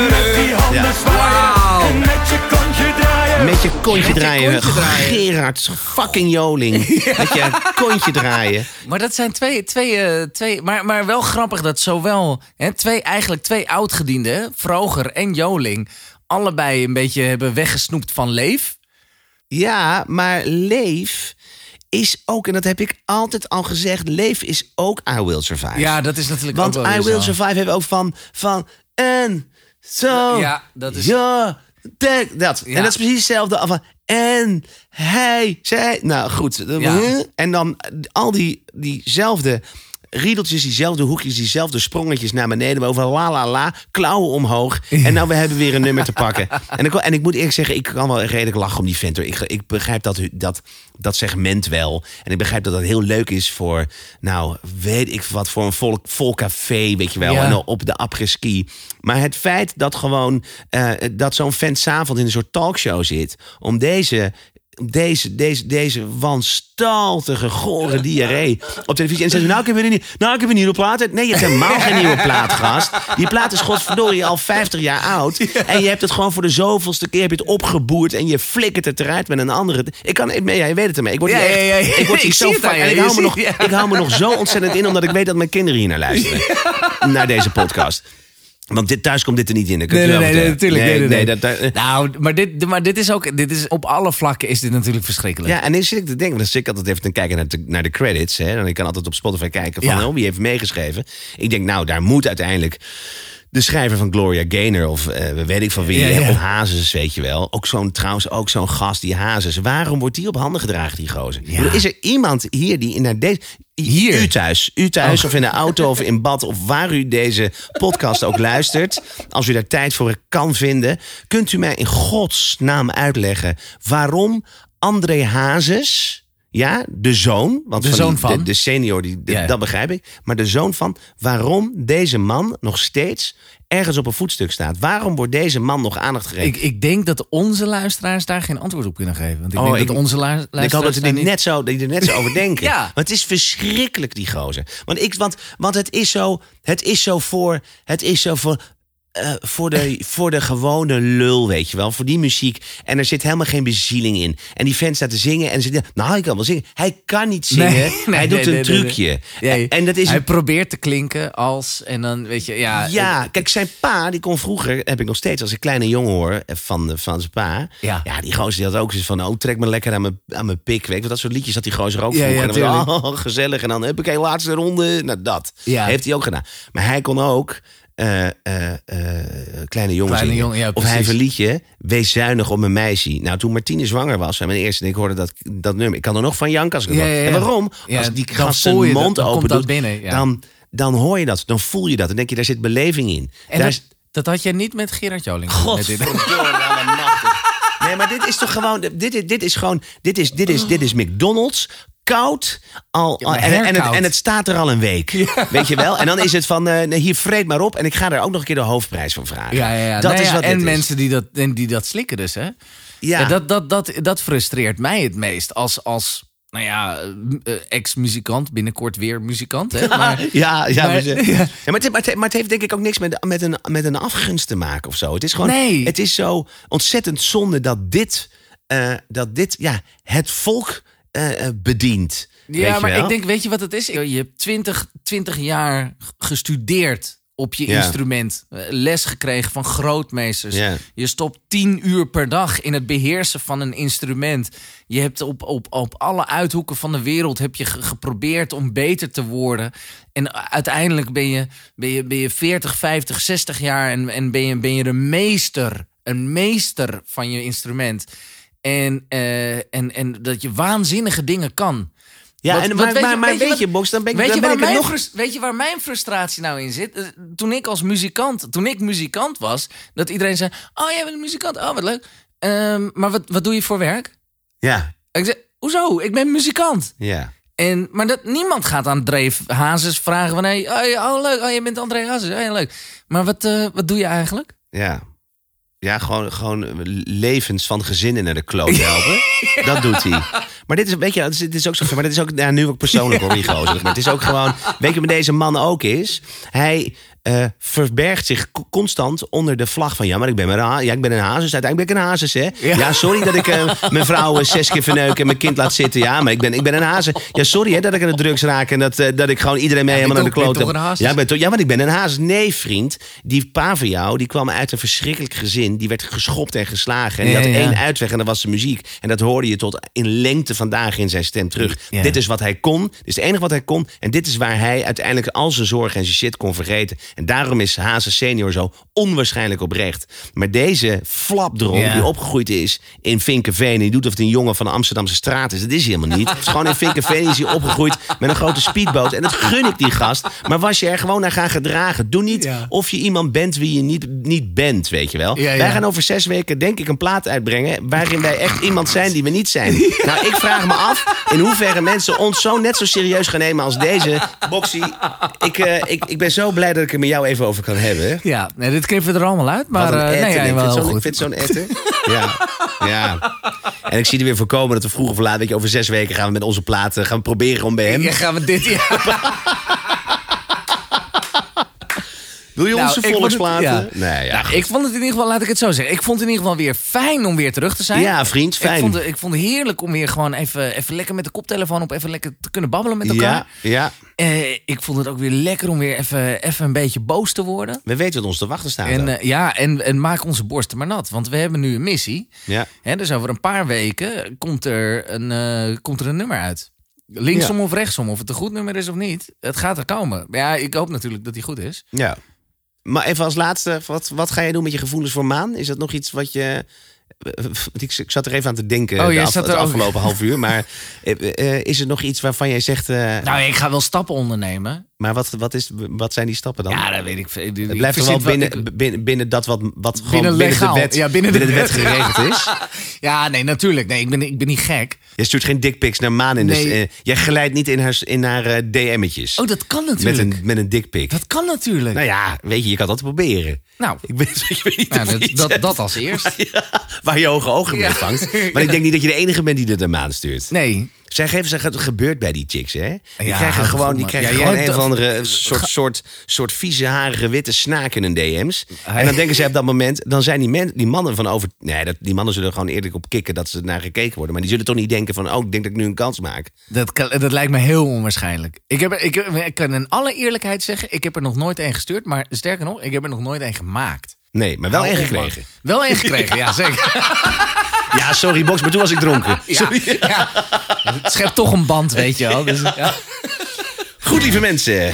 Speaker 8: Met die handen
Speaker 4: Ja.
Speaker 8: zwaaien en met je kontje draaien.
Speaker 4: Met je kontje
Speaker 5: je
Speaker 4: draaien.
Speaker 5: kontje draaien.
Speaker 4: Gerard fucking Joling. Met je kontje draaien.
Speaker 5: Maar dat zijn twee, twee, eh, twee maar, maar wel grappig dat zowel hè, twee, eigenlijk twee oudgedienden, Vroger en Joling, allebei een beetje hebben weggesnoept van Leef.
Speaker 4: Ja, maar Leef is ook, en dat heb ik altijd al gezegd, Leef is ook I Will Survive.
Speaker 5: Ja, dat is natuurlijk
Speaker 4: Want
Speaker 5: ook wel
Speaker 4: I Will
Speaker 5: zo.
Speaker 4: Survive hebben ook van, van en zo.
Speaker 5: Ja, dat is-
Speaker 4: Ja, dat. dat.
Speaker 5: Ja.
Speaker 4: En dat is precies hetzelfde. Van, en hij, zij. Nou goed.
Speaker 5: Ja.
Speaker 4: En dan al die, diezelfde riedeltjes, diezelfde hoekjes, diezelfde sprongetjes naar beneden. Maar over la la la, klauwen omhoog. En nou, we hebben weer een nummer te pakken. En ik, en ik moet eerlijk zeggen, ik kan wel redelijk lachen om die vent. Ik, ik begrijp dat, dat, dat segment wel. En ik begrijp dat dat heel leuk is voor, nou, weet ik wat, voor een vol, vol café, weet je wel.
Speaker 5: Ja.
Speaker 4: En dan op de après-ski. Maar het feit dat gewoon, eh, dat zo'n vent s'avonds in een soort talkshow zit... om deze deze, deze, deze wanstaltige, gore diarree op televisie. En zeggen, nou, ik heb een, nieuw- nou, ik heb een nieuwe plaat. Nee, je hebt helemaal geen nieuwe plaat, gast. Die plaat is godverdorie al 50 jaar oud. En je hebt het gewoon voor de zoveelste keer heb je het opgeboerd... en je flikkert het eruit met een andere. Ik kan, ja, je weet het ermee. Ik word
Speaker 5: Ja,
Speaker 4: hier echt,
Speaker 5: ja, ja, ja.
Speaker 4: Ik word hier
Speaker 5: Ik
Speaker 4: zo
Speaker 5: je.
Speaker 4: En ik hou, me nog, ik hou me nog zo ontzettend in... omdat ik weet dat mijn kinderen hier naar luisteren. Naar deze podcast. Want dit, thuis komt dit er niet in.
Speaker 5: Nee, nee, nee, natuurlijk. Nee, nee, nee.
Speaker 4: dat, dat-
Speaker 5: Nou, maar dit, maar dit is ook, dit is op alle vlakken is dit natuurlijk verschrikkelijk.
Speaker 4: Ja, en dan zit ik te denken, dan zit ik altijd even te kijken naar de, naar de credits. Hè, en ik kan altijd op Spotify kijken van
Speaker 5: Ja.
Speaker 4: oh, wie heeft meegeschreven. Ik denk, nou, daar moet uiteindelijk de schrijver van Gloria Gaynor of eh, weet ik van wie,
Speaker 5: Ja,
Speaker 4: of Hazes, weet je wel. Ook zo'n, trouwens ook zo'n gast, die Hazes. Waarom wordt die op handen gedragen, die gozer? Bedoel, Is er iemand hier die naar deze...
Speaker 5: Hier?
Speaker 4: U thuis. U thuis
Speaker 5: Oh.
Speaker 4: of in de auto of in bad of waar u deze podcast ook luistert. Als u daar tijd voor kan vinden. Kunt u mij in godsnaam uitleggen waarom André Hazes... Ja, de zoon. Want
Speaker 5: De
Speaker 4: van
Speaker 5: zoon
Speaker 4: die-
Speaker 5: van?
Speaker 4: De, de senior, die, de-
Speaker 5: Ja.
Speaker 4: dat begrijp ik. Maar de zoon van waarom deze man nog steeds ergens op een voetstuk staat. Waarom wordt deze man nog aandacht gegeven?
Speaker 5: Ik, ik denk dat onze luisteraars daar geen antwoord op kunnen geven. Want ik
Speaker 4: Oh,
Speaker 5: denk
Speaker 4: ik-
Speaker 5: dat onze lu- luisteraars
Speaker 4: ik hoop dat ze
Speaker 5: niet-
Speaker 4: net zo, dat die er net zo over denken.
Speaker 5: Ja.
Speaker 4: Want het is verschrikkelijk, die gozer. Want, ik, want, want het is zo, het is zo voor, het is zo voor, eh, voor, de, voor de gewone lul, weet je wel. Voor die muziek. En er zit helemaal geen bezieling in. En die vent staat te zingen en ze denken, nou, hij kan wel zingen. Hij kan niet zingen.
Speaker 5: Nee, nee,
Speaker 4: hij doet een trucje.
Speaker 5: Ja,
Speaker 4: En dat is
Speaker 5: hij
Speaker 4: een
Speaker 5: probeert te klinken als en dan weet je ja.
Speaker 4: Ja, kijk, zijn pa, die kon vroeger, heb ik nog steeds als ik kleine jongen hoor van, van zijn pa.
Speaker 5: Ja.
Speaker 4: die gozer die had ook zoiets van, oh, trek me lekker aan mijn, aan mijn pik. Weet je, wat, dat soort liedjes had die gozer ook
Speaker 5: Ja,
Speaker 4: vroeger.
Speaker 5: ja,
Speaker 4: en dan,
Speaker 5: tuurlijk.
Speaker 4: oh, gezellig. En dan heb ik een laatste ronde. Nou, dat
Speaker 5: Ja.
Speaker 4: heeft hij ook gedaan. Maar hij kon ook eh, eh, eh, kleine jongen
Speaker 5: Kleine
Speaker 4: zingen.
Speaker 5: jongen, ja,
Speaker 4: of hij heeft een liedje, Wees zuinig op mijn meisje. Nou, toen Martine zwanger was, en mijn eerste, en ik hoorde dat, dat nummer. Ik kan er nog van janken als ik
Speaker 5: Ja, ja.
Speaker 4: En waarom? Als die gast
Speaker 5: je
Speaker 4: zijn mond open doet,
Speaker 5: binnen,
Speaker 4: dan, dan hoor je dat. Dan voel je dat. Dan denk je, daar zit beleving in.
Speaker 5: En
Speaker 4: daar
Speaker 5: dat, dat had jij niet met Gerard Joling. dit.
Speaker 4: Godverdomme. Nee, maar dit is toch gewoon... Dit, is- dit is gewoon... Dit is, dit is, dit is McDonald's. Koud. Al,
Speaker 5: Ja,
Speaker 4: en, en, het,
Speaker 5: herkoud.
Speaker 4: en het staat er al een week. Weet je wel? En dan is het van... eh, hier, vreet maar op. En ik ga er ook nog een keer de hoofdprijs van vragen.
Speaker 5: Ja, ja, ja.
Speaker 4: Dat
Speaker 5: Nou
Speaker 4: is wat
Speaker 5: en
Speaker 4: is.
Speaker 5: mensen die dat, en die dat slikken dus, hè?
Speaker 4: Ja.
Speaker 5: Ja, dat, dat, dat, dat frustreert mij het meest. Als, als nou ja, eh, eh, ex-muzikant, binnenkort weer muzikant. Hè? Maar,
Speaker 4: Ja, ja,
Speaker 5: Maar-
Speaker 4: maar,
Speaker 5: ja.
Speaker 4: ja, maar, het, maar, het, maar het heeft denk ik ook niks met, met, een, met een afgunst te maken of zo. Het is gewoon,
Speaker 5: Nee.
Speaker 4: het is zo ontzettend zonde dat dit, eh, dat dit ja, het volk eh, eh, bedient.
Speaker 5: ja, maar ik denk, weet je wat het is? Je hebt 20, 20 jaar gestudeerd op je instrument. Les gekregen van grootmeesters. Je stopt 10 uur per dag in het beheersen van een instrument. Je hebt op, op, op alle uithoeken van de wereld heb je ge- geprobeerd om beter te worden. En uiteindelijk ben je, ben je, ben je 40, 50, 60 jaar en, en ben, je, ben je een meester. Een meester van je instrument. En, eh, en, en dat je waanzinnige dingen kan.
Speaker 4: Ja,
Speaker 5: Wat-
Speaker 4: en,
Speaker 5: wat
Speaker 4: maar,
Speaker 5: weet je-
Speaker 4: maar,
Speaker 5: weet je wat-
Speaker 4: Box, dan ben ik,
Speaker 5: Weet
Speaker 4: dan
Speaker 5: je,
Speaker 4: ben
Speaker 5: waar
Speaker 4: ik nog...
Speaker 5: weet je waar mijn frustratie nou in zit? Eh, Toen ik als muzikant, toen ik muzikant was, dat iedereen zei: Oh, jij bent een muzikant, oh wat leuk. Ehm, maar wat, wat doe je voor werk?
Speaker 4: Ja,
Speaker 5: Ik zei: Hoezo? Ik ben muzikant.
Speaker 4: ja.
Speaker 5: En, maar dat, niemand gaat aan Dreef Hazes vragen: van, hey, oh, oh, leuk, oh, je bent André Hazes, oh, ja, leuk. Maar wat, eh, wat doe je eigenlijk?
Speaker 4: Ja. Ja, gewoon, gewoon levens van gezinnen naar de kloot helpen. Dat doet hij. Maar dit is, weet je, het is, ook zo. Maar dit is ook ja, nu ook persoonlijk hoor, die gozer. Maar het is ook gewoon. Weet je wat met deze man ook is? Hij eh, verbergt zich co- constant onder de vlag van. Ja, maar ik ben, maar een, ja, ik ben een hazes. Uiteindelijk ben ik een hazes, hè? Ja, sorry dat ik eh, mijn vrouw eh, zes keer verneuk en mijn kind laat zitten. Ja, maar ik ben, ik ben een hazes. Ja, sorry hè, dat ik aan de drugs raak en dat, dat ik gewoon iedereen mee
Speaker 5: Ja,
Speaker 4: helemaal naar de kloot heb.
Speaker 5: hazes?
Speaker 4: Ja, ben toch- ja, want ik ben een hazes. Nee, vriend. Die pa van jou, die kwam uit een verschrikkelijk gezin. Die werd geschopt en geslagen. En die had één uitweg en dat was de muziek. En dat hoorde je tot in lengte vandaag in zijn stem terug. Dit is wat hij kon. Dit is het enige wat hij kon. En dit is waar hij uiteindelijk al zijn zorgen en zijn shit kon vergeten. En daarom is Hazen senior zo onwaarschijnlijk oprecht. Maar deze flapdrom
Speaker 5: Ja.
Speaker 4: die opgegroeid is in Vinkenveen... en die doet of het een jongen van de Amsterdamse straat is. Dat is hij helemaal niet. Het is gewoon in Vinkenveen is hij opgegroeid met een grote speedboot. En dat gun ik die gast. Maar was je er gewoon naar gaan gedragen. Doe niet
Speaker 5: Ja.
Speaker 4: of je iemand bent wie je niet, niet bent, weet je wel.
Speaker 5: Ja.
Speaker 4: Wij gaan over zes weken denk ik een plaat uitbrengen... waarin wij echt iemand zijn die we niet zijn. Nou, ik vraag me af in hoeverre mensen ons zo net zo serieus gaan nemen als deze. Boxy, ik, eh, ik, ik ben zo blij dat ik er met jou even over kan hebben.
Speaker 5: Ja, nee, dit knippen we er allemaal uit. Maar
Speaker 4: een
Speaker 5: eh,
Speaker 4: etter.
Speaker 5: nee, ja,
Speaker 4: ik
Speaker 5: wel
Speaker 4: vind zo'n- ik
Speaker 5: goed.
Speaker 4: vind zo'n etter. Ja, ja. En ik zie er weer voorkomen dat we vroeg of laat... weet je, over zes weken gaan we met onze platen gaan we proberen om bij hem...
Speaker 5: Ja, gaan we dit... Ja.
Speaker 4: Wil je
Speaker 5: Nou,
Speaker 4: onze
Speaker 5: het-
Speaker 4: volksplaten?
Speaker 5: ja.
Speaker 4: Nee, ja.
Speaker 5: Nou, ik vond het in ieder geval, laat ik het zo zeggen. Ik vond het in ieder geval weer fijn om weer terug te zijn.
Speaker 4: Ja, vriend, fijn.
Speaker 5: Ik vond, het, ik vond het heerlijk om weer gewoon even, even lekker met de koptelefoon op, even lekker te kunnen babbelen met elkaar.
Speaker 4: ja, ja.
Speaker 5: Eh, ik vond het ook weer lekker om weer even, even een beetje boos te worden.
Speaker 4: We weten wat ons te wachten staat.
Speaker 5: En, eh, ja, en, en maak onze borsten maar nat. Want we hebben nu een missie.
Speaker 4: ja.
Speaker 5: Hè, dus over een paar weken komt er een, eh, komt er een nummer uit. Linksom of rechtsom, of het een goed nummer is of niet. Het gaat er komen. Maar ja, ik hoop natuurlijk dat hij goed is.
Speaker 4: Ja. Maar even als laatste, wat, wat ga je doen met je gevoelens voor maan? Is dat nog iets wat je... Ik, ik zat er even aan te denken
Speaker 5: Oh,
Speaker 4: de
Speaker 5: jij
Speaker 4: af- het
Speaker 5: ook-
Speaker 4: afgelopen half uur. Maar eh, eh, is er nog iets waarvan jij zegt... eh,
Speaker 5: Nou, ik ga wel stappen ondernemen.
Speaker 4: Maar wat, wat, is, wat zijn die stappen dan?
Speaker 5: Ja, dat weet ik.
Speaker 4: het blijft wel
Speaker 5: wat
Speaker 4: binnen,
Speaker 5: ik-
Speaker 4: binnen, binnen dat wat, wat gewoon
Speaker 5: Binnen
Speaker 4: de wet,
Speaker 5: Ja, binnen de
Speaker 4: de wet geregeld is.
Speaker 5: Ja, nee, natuurlijk. Nee, ik ben, ik ben niet gek.
Speaker 4: Je stuurt geen dickpics naar maan. In
Speaker 5: Nee.
Speaker 4: de, eh, jij glijdt niet in haar, in haar eh, DM'tjes.
Speaker 5: Oh, dat kan
Speaker 4: met
Speaker 5: natuurlijk.
Speaker 4: een, met een dickpic.
Speaker 5: Dat kan natuurlijk.
Speaker 4: Nou ja, weet je, je kan dat proberen.
Speaker 5: Nou,
Speaker 4: Ik, ben, ik weet niet
Speaker 5: nou, dat, dat, dat als eerst.
Speaker 4: Ja, waar je hoge ogen mee vangt. Maar ik denk niet dat je de enige bent die dit naar maan stuurt.
Speaker 5: Nee.
Speaker 4: Zij geven zich, het gebeurt bij die chicks, hè? Die
Speaker 5: Ja,
Speaker 4: krijgen gewoon, die krijgen
Speaker 5: Ja, jij
Speaker 4: gewoon een of andere soort, soort, soort vieze, harige, witte snaak in hun DM's. En dan denken zij op dat moment, dan zijn die, men, die mannen van over... Nee, dat, die mannen zullen er gewoon eerlijk op kicken dat ze naar gekeken worden. Maar die zullen toch niet denken van, oh, ik denk dat ik nu een kans maak.
Speaker 5: Dat, dat lijkt me heel onwaarschijnlijk. Ik, heb, ik, ik kan in alle eerlijkheid zeggen, ik heb er nog nooit één gestuurd. Maar sterker nog, ik heb er nog nooit één gemaakt.
Speaker 4: Nee, maar wel één gekregen.
Speaker 5: Wel één gekregen, ja zeker.
Speaker 4: Ja, sorry, Box, maar toen was ik dronken.
Speaker 5: Ja, ja. Het schept toch een band, weet je wel. Dus, ja.
Speaker 4: Goed, lieve mensen.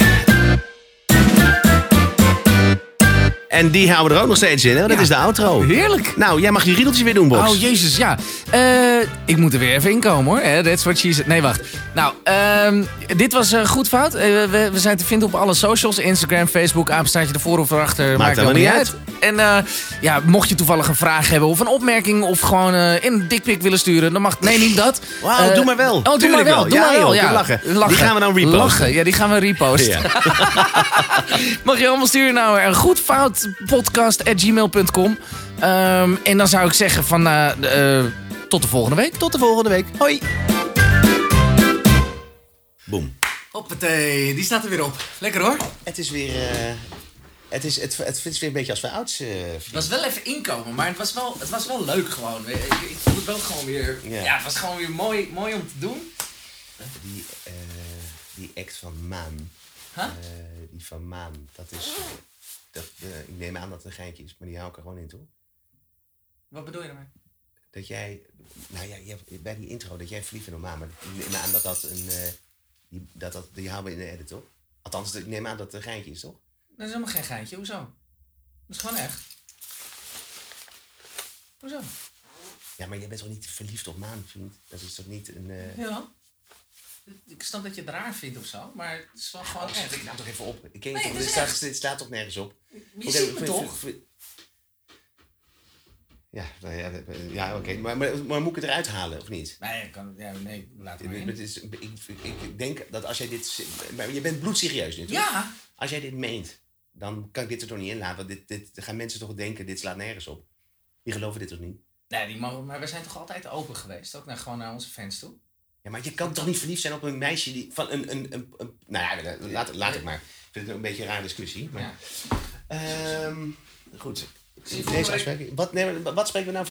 Speaker 4: En die houden we er ook nog steeds in, hè? Dat
Speaker 5: Ja.
Speaker 4: is de outro.
Speaker 5: Heerlijk.
Speaker 4: Nou, jij mag die riedeltje weer doen, Box.
Speaker 5: Oh, jezus, ja. Eh, ik moet er weer even inkomen, hoor. Eh, That's what she said. Nee, wacht. Nou, ehm, dit was eh, goed fout. We, we zijn te vinden op alle socials. Instagram, Facebook, apenstaartje ervoor of erachter. Maakt,
Speaker 4: helemaal
Speaker 5: helemaal
Speaker 4: niet
Speaker 5: uit. En ja, mocht je toevallig een vraag hebben of een opmerking... of gewoon in een dikpik willen sturen, dan mag... Nee, niet dat.
Speaker 4: Wauw, doe maar wel.
Speaker 5: Oh, doe
Speaker 4: Tuurlijk
Speaker 5: maar wel. Doe
Speaker 4: Ja,
Speaker 5: maar wel. Ja,
Speaker 4: ik lachen. Die gaan we dan reposten.
Speaker 5: Lachen, ja, die gaan we reposten.
Speaker 4: Ja.
Speaker 5: Mag je allemaal sturen naar een goedfoutpodcast.gmail.com. Ehm en dan zou ik zeggen van eh, eh, tot de volgende week.
Speaker 4: Tot de volgende week. Hoi. Boom.
Speaker 5: Hoppatee, die staat er weer op. Lekker hoor.
Speaker 4: Het is weer... eh, het, is, het, het is weer een beetje als wij ouds...
Speaker 5: Het was wel even inkomen, maar het was wel, het was wel leuk gewoon. Ik, ik vond het wel gewoon weer...
Speaker 4: Ja.
Speaker 5: Ja, het was gewoon weer mooi, mooi om te doen.
Speaker 4: die, eh, die act van Maan.
Speaker 5: Huh?
Speaker 4: Eh, die van Maan. Dat is... Dat, eh, ik neem aan dat het een geintje is, maar die hou ik er gewoon in, toch?
Speaker 5: Wat bedoel je ermee?
Speaker 4: Dat jij... Nou ja, bij die intro, dat jij verliefd bent op Maan. Maar ik neem aan dat dat een... eh, die, dat, dat, die houden we in de edit, toch? Althans, ik neem aan dat het een geintje is, toch?
Speaker 5: Dat is helemaal geen geintje. Hoezo? Dat is gewoon echt. Hoezo?
Speaker 4: Ja, maar jij bent toch niet verliefd op Maan, vriend? Dat is toch niet een... eh,
Speaker 5: Ja. Ik snap dat je het raar vindt of zo, maar het is wel gewoon
Speaker 4: Oh,
Speaker 5: echt.
Speaker 4: ik nou toch even op. Ik ken
Speaker 5: Nee,
Speaker 4: toch,
Speaker 5: het
Speaker 4: staat, staat toch nergens op?
Speaker 5: Je ziet me toch?
Speaker 4: Ja, nou ja, ja oké. Maar, maar, maar moet ik het eruit halen, of niet?
Speaker 5: Nee, kan, ja, nee, laat het maar
Speaker 4: Het
Speaker 5: in.
Speaker 4: is, ik, denk dat als jij dit... maar Je bent bloedserieus nu, toch?
Speaker 5: Ja,
Speaker 4: Als jij dit meent, dan kan ik dit er toch niet in laten. Want dit, dit, gaan mensen toch denken, dit slaat nergens op. Die geloven dit toch niet?
Speaker 5: nee, die mogen, maar we zijn toch altijd open geweest, ook naar, gewoon naar onze fans toe.
Speaker 4: Ja, maar je kan toch niet verliefd zijn op een meisje die... Van een, een, een, een- nou ja, laat, laat het maar. Ik vind het een beetje een rare discussie. Maar,
Speaker 5: Ja.
Speaker 4: Ehm, goed. Deze afspraak. Wat, nee, wat spreken we nou